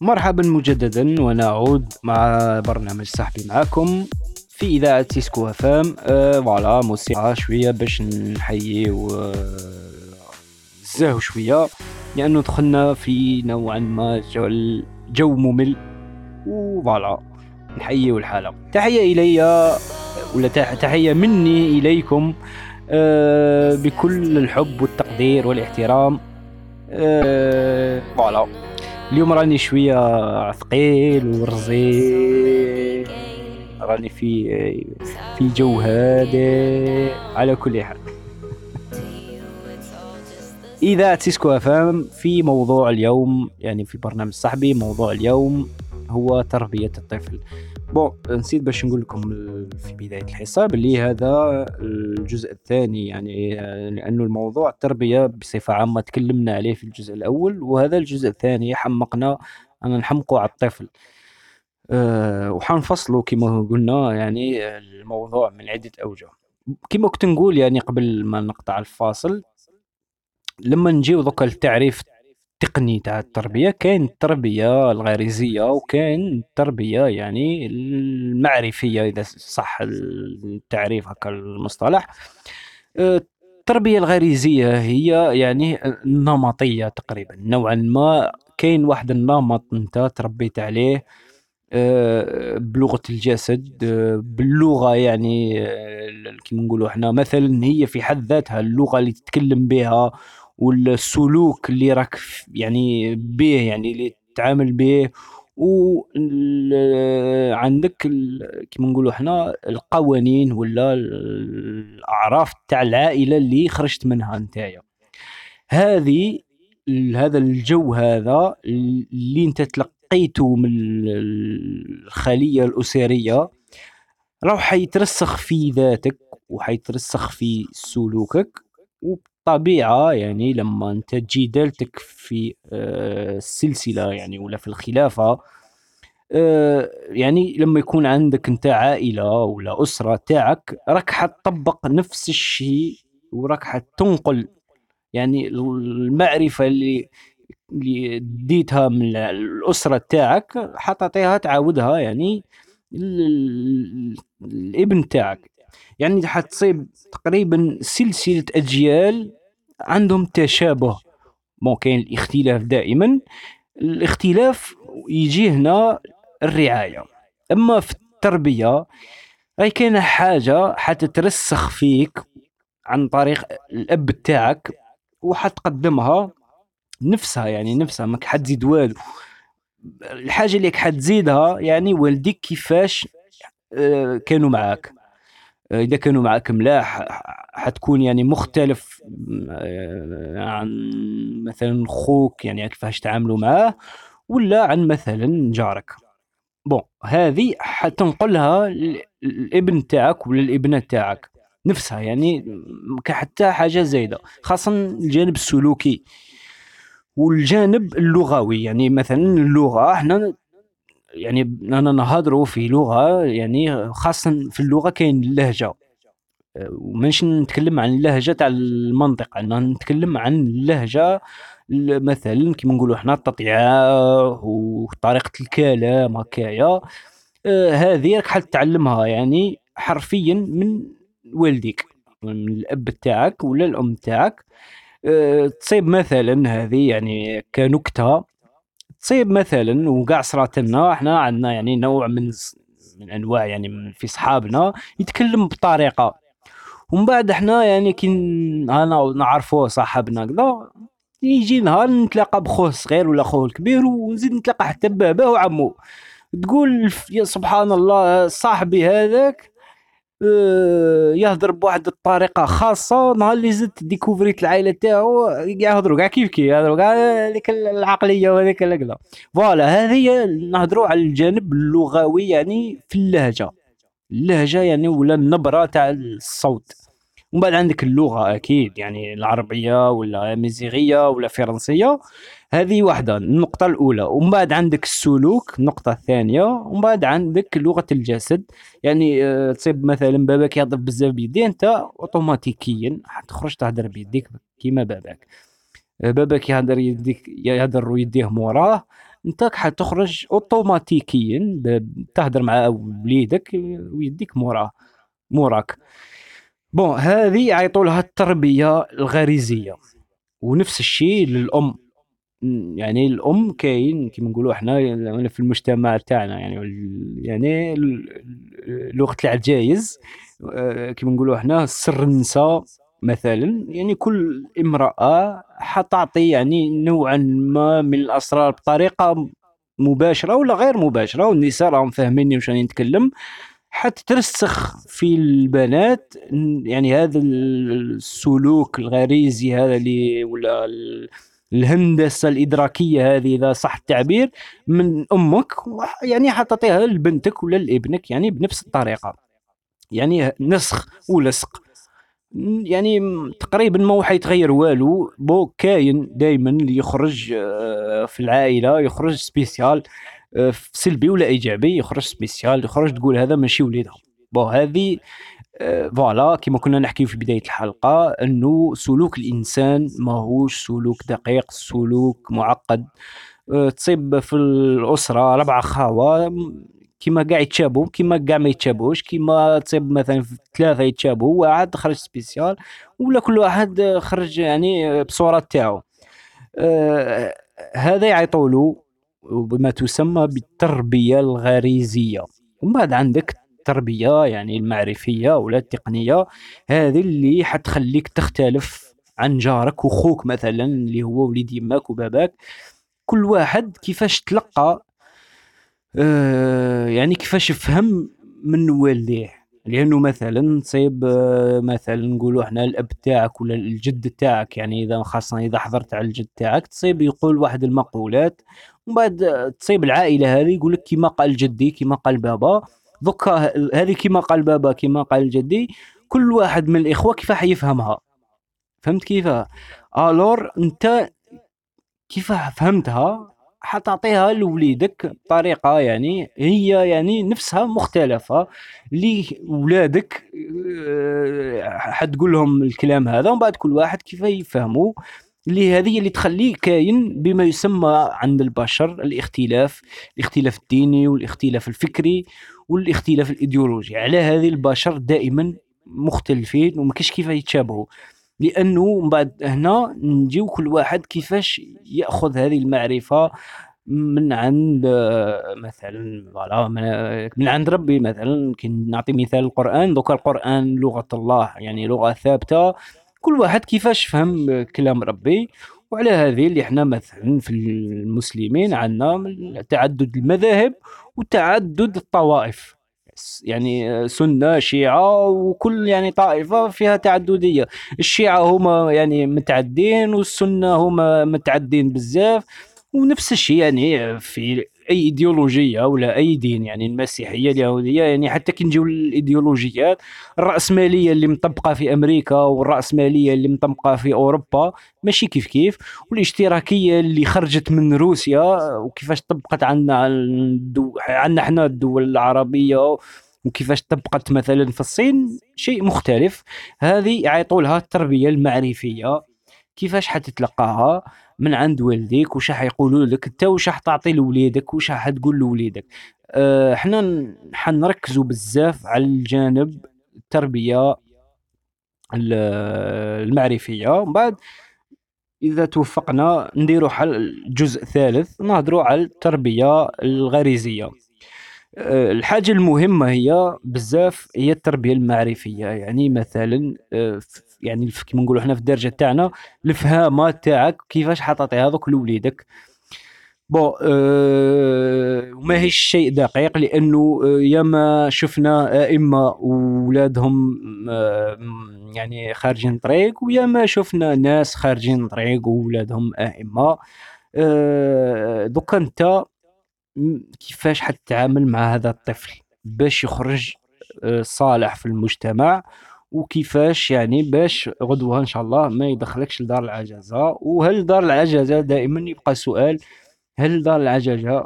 مرحبا مجددا ونعود مع برنامج صاحبي معاكم في إذاعة سيسكو FM أه voilà موسيقى شوية باش نحييو الزهو شوية لأنه دخلنا في نوعا ما جو, ممل و voilà نحيي الحالة. تحية إلي ولا تح- تحية مني إليكم آه، بكل الحب والتقدير والإحترام آه، voilà. اليوم راني شوية ثقيل ورزي راني في في جو هادئ على كل حال. إذا سيسكو FM في موضوع اليوم يعني في برنامج صاحبي موضوع اليوم هو تربية الطفل. bon نسيت باش نقول لكم في بداية الحصة باللي هذا الجزء الثاني يعني لأنه الموضوع التربية بصفة عامة تكلمنا عليه في الجزء الأول وهذا الجزء الثاني حمقنا أن نحمقه على الطفل. أه وحنفصلوا كما قلنا يعني الموضوع من عدة أوجه. كما كنت نقول يعني قبل ما نقطع الفاصل لما نجيو دوكا للتعريف التقني تاع التربية كاين التربية الغريزية وكاين التربية يعني المعرفية إذا صح التعريف هكا المصطلح. أه، التربية الغريزية هي يعني النمطية تقريبا. نوعا ما كاين واحد النمط أنت تربيت عليه أه، بلغة الجسد أه، باللغة يعني كيما نقولوا إحنا مثلا هي في حد ذاتها اللغة اللي تتكلم بها والسلوك اللي راك يعني به يعني اللي تتعامل به و عندك كيما نقولوا إحنا القوانين ولا ال- الأعراف تاع العائلة اللي خرجت منها نتايا. هذه هذا الجو هذا اللي انت تلقيته من ال- الخلية الأسرية راح حيترسخ في ذاتك وحيترسخ في سلوكك. وبطبيعة يعني لما أنت تجي دالتك في آه، السلسلة يعني ولا في الخلافة آه، يعني لما يكون عندك أنت عائلة ولا أسرة تاعك راك حتطبق نفس الشيء وراك حتنقل يعني المعرفة اللي اللي ديتها من الأسرة تاعك حتعطيها تعاودها يعني ال- الابن تاعك. يعني حتصيب تقريبا سلسلة أجيال عندهم تشابه. بون كاين الاختلاف دائما. الاختلاف يجي هنا الرعاية. أما في التربية راهي كاينة حاجة حتترسخ فيك عن طريق الأب تاعك وحتقدمها نفسها يعني نفسها ماك حتزيد والو. الحاجة اللي حتزيدها يعني والديك كيفاش آه، كانوا معاك. إذا كانوا معك ملاح حتكون يعني مختلف آه، عن مثلا خوك يعني كيفاش تعاملوا معاه ولا عن مثلا جارك. بون هذه حتنقلها الابن تاعك ولا الابنه تاعك. نفسها يعني كحتى حاجة زايدة خاصه الجانب السلوكي والجانب اللغوي. يعني مثلا اللغة إحنا يعني أنا نهضروا في لغة يعني خاصة في اللغة كاين اللهجة. وماش نتكلم عن اللهجة تاع المنطقة أنا نتكلم عن اللهجة ال- مثلا كيما نقولوا إحنا التطيعة وطريقة الكلام هكايا. أه، هذه راك حتعلمها يعني حرفيا من والديك من الأب تاعك ولا الأم تاعك. أه، تصيب مثلا هذه يعني كنكتة تصيب مثلا وكاع صرات لنا إحنا عندنا يعني نوع من من أنواع يعني في صحابنا يتكلم بطريقة. ومن بعد إحنا يعني كي أنا نعرفوه صاحبنا كذا يجي نهار نتلاقى بخوه الصغير ولا خوه الكبير ونزيد نتلاقى حتى باباه وعمو تقول سبحان الله صاحبي هذاك يهضر بواحد الطريقة خاصة نهار اللي زدت ديكوفريت العائلة تاعو يهضروا كاع كيف كيف يهضروا كاع ديك العقلية وهذيك الكذا فوالا هذه نهضروا على الجانب اللغوي يعني في اللهجة. اللهجة يعني ولا النبرة تاع الصوت. ومن بعد عندك اللغة أكيد يعني العربية ولا امازيغيه ولا فرنسية هذه واحدة النقطة الأولى. ومن بعد عندك السلوك النقطة الثانية. ومن بعد عندك لغة الجسد. يعني آه، تصيب مثلا باباك يهضر بزاف بيديه أنت اوتوماتيكيا حتخرج تهضر بيديك كيما باباك. آه، باباك يهضر يديك يهضر ويديه موراه. أنت حتخرج اوتوماتيكيا تهضر مع وليدك ويديك موراه موراك. بون هذه يعيطوا لها التربية الغريزية. ونفس الشيء للأم. يعني الأم كاين كيما نقولوا حنا يعني في المجتمع تاعنا يعني يعني ال- ال- لغة العجايز آه، كيما نقولوا حنا سر النساء مثلا. يعني كل امرأة حتعطي يعني نوعا ما من الأسرار بطريقة مباشرة ولا غير مباشرة. والنساء راهم فاهميني واش راني نتكلم. حتترسخ في البنات يعني هذا ال- السلوك الغريزي هذا اللي ولا ال- الهندسة الإدراكية هذه إذا صح التعبير من أمك يعني حتعطيها لبنتك ولا لابنك يعني بنفس الطريقة. يعني نسخ ولصق. يعني تقريبا ما حيتغير والو. bon كاين دائما اللي يخرج آه، في العائلة يخرج spécial. سلبي ولا إيجابي يخرج spécial يخرج تقول هذا ماشي وليدهم. bon هذه آه، voilà كما كنا نحكي في بداية الحلقة إنه سلوك الإنسان ماهوش سلوك دقيق سلوك معقد. آه، تصيب في الأسرة ربعه خاوة كيما كاع يتشابهوا كيما كاع ما يتشابهوش كيما تصيب مثلا ثلاثة يتشابهوا واحد خرج سبيسيال ولا كل واحد آه، خرج يعني بصورة تاعو. آه، هذا يعيطوا له بما تسمى بالتربية الغريزية. ومن بعد عندك التربية يعني المعرفية ولا التقنية هذه اللي حتخليك تختلف عن جارك وخوك مثلا اللي هو وليد يماك وباباك. كل واحد كيفاش تلقى آه، يعني كيفاش فهم من والديه. لأنه مثلا تصيب آه، مثلا نقولوا إحنا الأب تاعك ولا الجد تاعك يعني إذا خاصة إذا حضرت على الجد تاعك تصيب يقول واحد المقولات ومن بعد تصيب العائلة هذه يقول لك كيما قال جدي كيما قال بابا. دوكا هذه كيما قال بابا كيما قال جدي. كل واحد من الإخوة كيف حيفهمها فهمت كيف ألور أنت كيف فهمتها؟ حتعطيها لوليدك بطريقه يعني هي يعني نفسها مختلفة اللي ولادك آه، حتقول لهم الكلام هذا ومن بعد كل واحد كيف يفهموا اللي هذه اللي تخليه كاين بما يسمى عند البشر الاختلاف الاختلاف الديني والاختلاف الفكري والاختلاف الإيديولوجي. على هذه البشر دائما مختلفين وما كاش كيف يتشابهوا لأنه من بعد هنا نجيو كل واحد كيفاش يأخذ هذه المعرفة من عند مثلا فوالا من- من عند ربي مثلا. كي نعطي مثال القرآن. دوكا القرآن لغة الله يعني لغة ثابتة. كل واحد كيفاش فهم كلام ربي. وعلى هذه اللي إحنا مثلا في المسلمين عندنا تعدد المذاهب وتعدد الطوائف. يعني سنة شيعة وكل يعني طائفة فيها تعددية. الشيعة هما يعني متعدين والسنة هما متعدين بزاف. ونفس الشيء يعني في أي إيديولوجية ولا أي دين يعني المسيحية اليهودية يعني حتى كي نجيو للإيديولوجيات الراسماليه اللي مطبقة في أمريكا والراسماليه اللي مطبقة في أوروبا ماشي كيف كيف. والاشتراكية اللي خرجت من روسيا وكيفاش طبقت عندنا عندنا إحنا الدول العربية وكيفاش طبقت مثلا في الصين شيء مختلف. هذه يعيطوا لها التربية المعرفية كيفاش حتتلقاها. من عند والديك وش حيقولوا لك انت وش حتعطي لوليدك وش حتقول لوليدك. آه، إحنا ن- حنركزوا بزاف على الجانب التربية ال- المعرفية. ومن بعد إذا توفقنا نديروا حل جزء ثالث نهضروا على التربية الغريزية. آه، الحاجة المهمة هي بزاف هي التربية المعرفية. يعني مثلا آه، يعني كيما نقولوا إحنا في الدرجة تاعنا الفهامة تاعك كيفاش حتعطي هذوك لوليدك؟ بون آه، وما هيش شيء دقيق لأنه آه، ياما شفنا أئمة وولادهم آه، يعني خارجين طريق وياما شفنا ناس خارجين طريق وولادهم أئمة. آه، دوكا أنت كيفاش حتتعامل مع هذا الطفل؟ باش يخرج آه، صالح في المجتمع وكيفاش يعني باش غدوه إن شاء الله ما يدخلكش لدار العجزه وهل دار العجزه دائما يبقى سؤال هل دار العجزه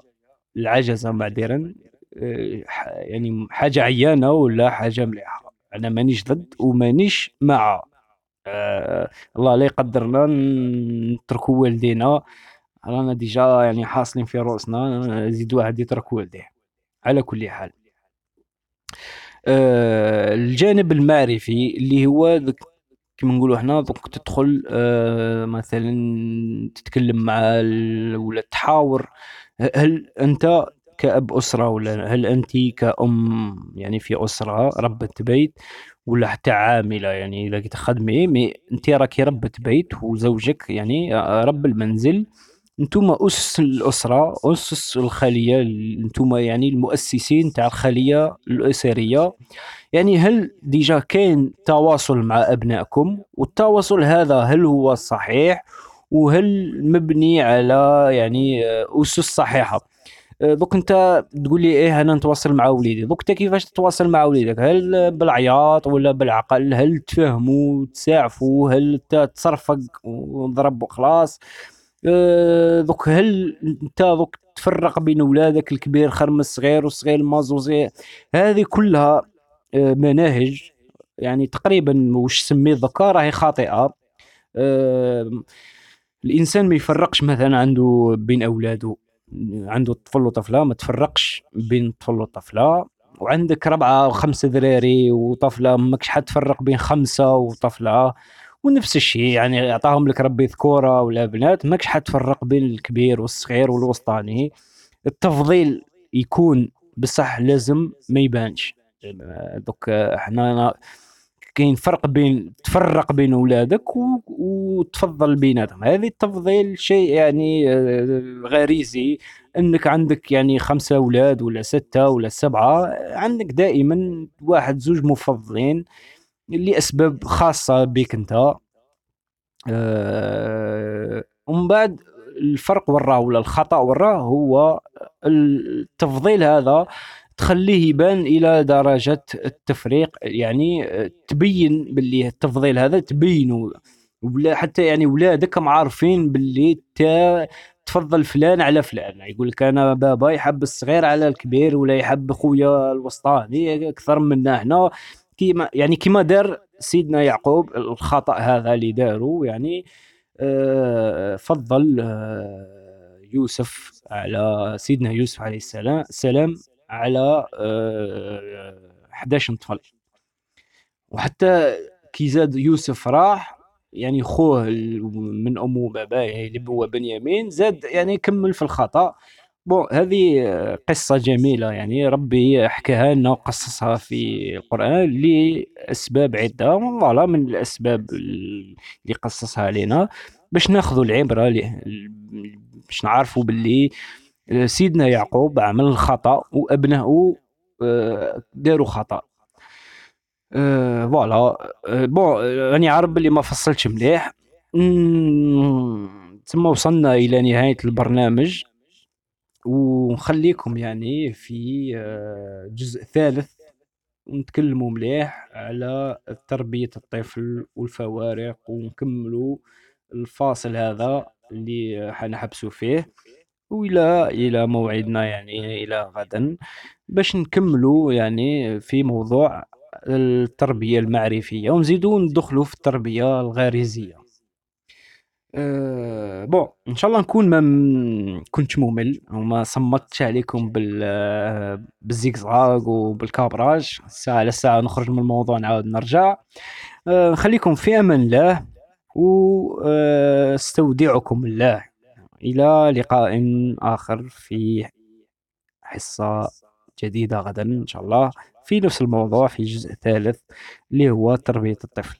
العجزه معذرا؟ آه، يعني حاجة عيانة ولا حاجة مليحة؟ أنا مانيش ضد ومانيش مع. آه الله لا يقدرنا نتركوا والدينا. رانا ديجا يعني حاصلين في رؤوسنا زيد واحد يترك والديه على كل حال. الجانب المعرفي اللي هو كيما نقولوا حنا دوك تدخل آه مثلا تتكلم مع ولا تحاور. هل أنت كأب أسرة ولا هل أنت كأم يعني في أسرة ربة بيت ولا حتى عاملة يعني إذا كنت تخدمي mais أنت راكي ربة بيت وزوجك يعني آه، رب المنزل. نتوما أسس الأسرة أسس الخلية نتوما يعني المؤسسين تاع الخلية الأسرية. يعني هل déjà كاين تواصل مع أبنائكم؟ والتواصل هذا هل هو صحيح؟ وهل مبني على يعني أسس صحيحة؟ آه، دوك انت تقول لي إيه أنا نتواصل مع وليدي. دوك انت كيفاش تتواصل مع وليدك؟ هل بالعياط ولا بالعقل؟ هل تفهموا تساعفوا هل تصرفق وضرب وخلاص؟ دوك هل انت دوك تفرق بين ولادك الكبير خرم الصغير والصغير مازوزي هذه كلها آه، مناهج. يعني تقريبا وش سميه ذكا راهي خاطئة. آه، الإنسان ما يفرقش مثلا عنده بين أولاده. عنده طفل وطفلة ما تفرقش بين طفل وطفلة. وعندك ربعة وخمسة ذراري وطفلة ماكش حتفرق بين خمسة وطفلة. ونفس الشيء يعني أعطاهم لك ربي ذكوره ولا بنات ماكش حتفرق بين الكبير والصغير والوسطاني. التفضيل يكون بصح لازم ما يبانش. دوك إحنا كاين فرق بين تفرق بين اولادك. وتفضل بيناتهم. هذه التفضيل شيء يعني آه، غريزي. أنك عندك يعني خمسة أولاد ولا ستة ولا سبعة عندك دائما واحد زوج مفضلين. لاسباب خاصة بك أنت. آه، ومن بعد الفرق وراه ولا الخطأ وراه هو التفضيل هذا تخليه يبان إلى درجة التفريق يعني تبين باللي التفضيل هذا تبينه. ولا حتى يعني ولادك عارفين باللي تا تفضل فلان على فلان. يقول لك أنا بابا يحب الصغير على الكبير ولا يحب خويا الوسطاني أكثر منا إحنا كيما يعني كيما دار سيدنا يعقوب الخطأ هذا اللي داروا يعني آه، فضل آه، يوسف على سيدنا يوسف عليه السلام السلام على آه، 11 طفل وحتى كي زاد يوسف راح يعني خوه من أمه وباباه اللي هو بنيامين زاد يعني كمل في الخطأ. بون هذه قصة جميلة يعني ربي حكاها لنا وقصصها في القرآن لأسباب عدة voilà من الأسباب اللي قصصها علينا باش ناخذوا العبرة باش نعرفوا باللي سيدنا يعقوب عمل الخطا وأبنائه آه، داروا خطأ. آه، voilà. آه، bon ; راني عارف بلي ما فصلتش مليح. تما وصلنا إلى نهاية البرنامج. ونخليكم يعني في آه، جزء ثالث ونتكلموا مليح على تربية الطفل والفوارق ونكملوا الفاصل هذا اللي حنحبسوا فيه وإلى إلى موعدنا يعني إلى غدا باش نكملوا يعني في موضوع التربية المعرفية ونزيدوا ندخلوا في التربية الغريزية. أه بون إن شاء الله نكون ما م- كنتش ممل وما صمتش عليكم بال آه، بالزيكزاغ وبالكابراج. ساعة على ساعة نخرج من الموضوع نعاود نرجع. أه نخليكم في أمان الله واستودعكم الله. إلى لقاء آخر في حصة جديدة غدا إن شاء الله. في نفس الموضوع في جزء ثالث اللي هو تربية الطفل.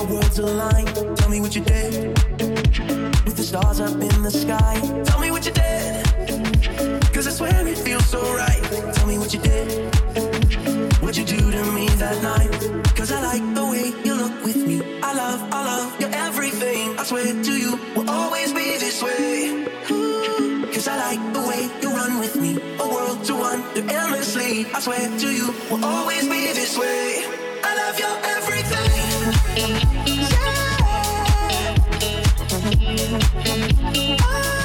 our worlds align. Tell me what you did. With the stars up in the sky. Tell me what you did. Cause I swear it feels so right. Tell me what you did. What'd you do to me that night? Cause I like the way you look with me. I love, I love your everything. I swear to you, we'll always be this way. Cause I like the way you run with me. A world to wander endlessly. I swear to you, we'll always be this way. I love your everything. Yeah. Oh.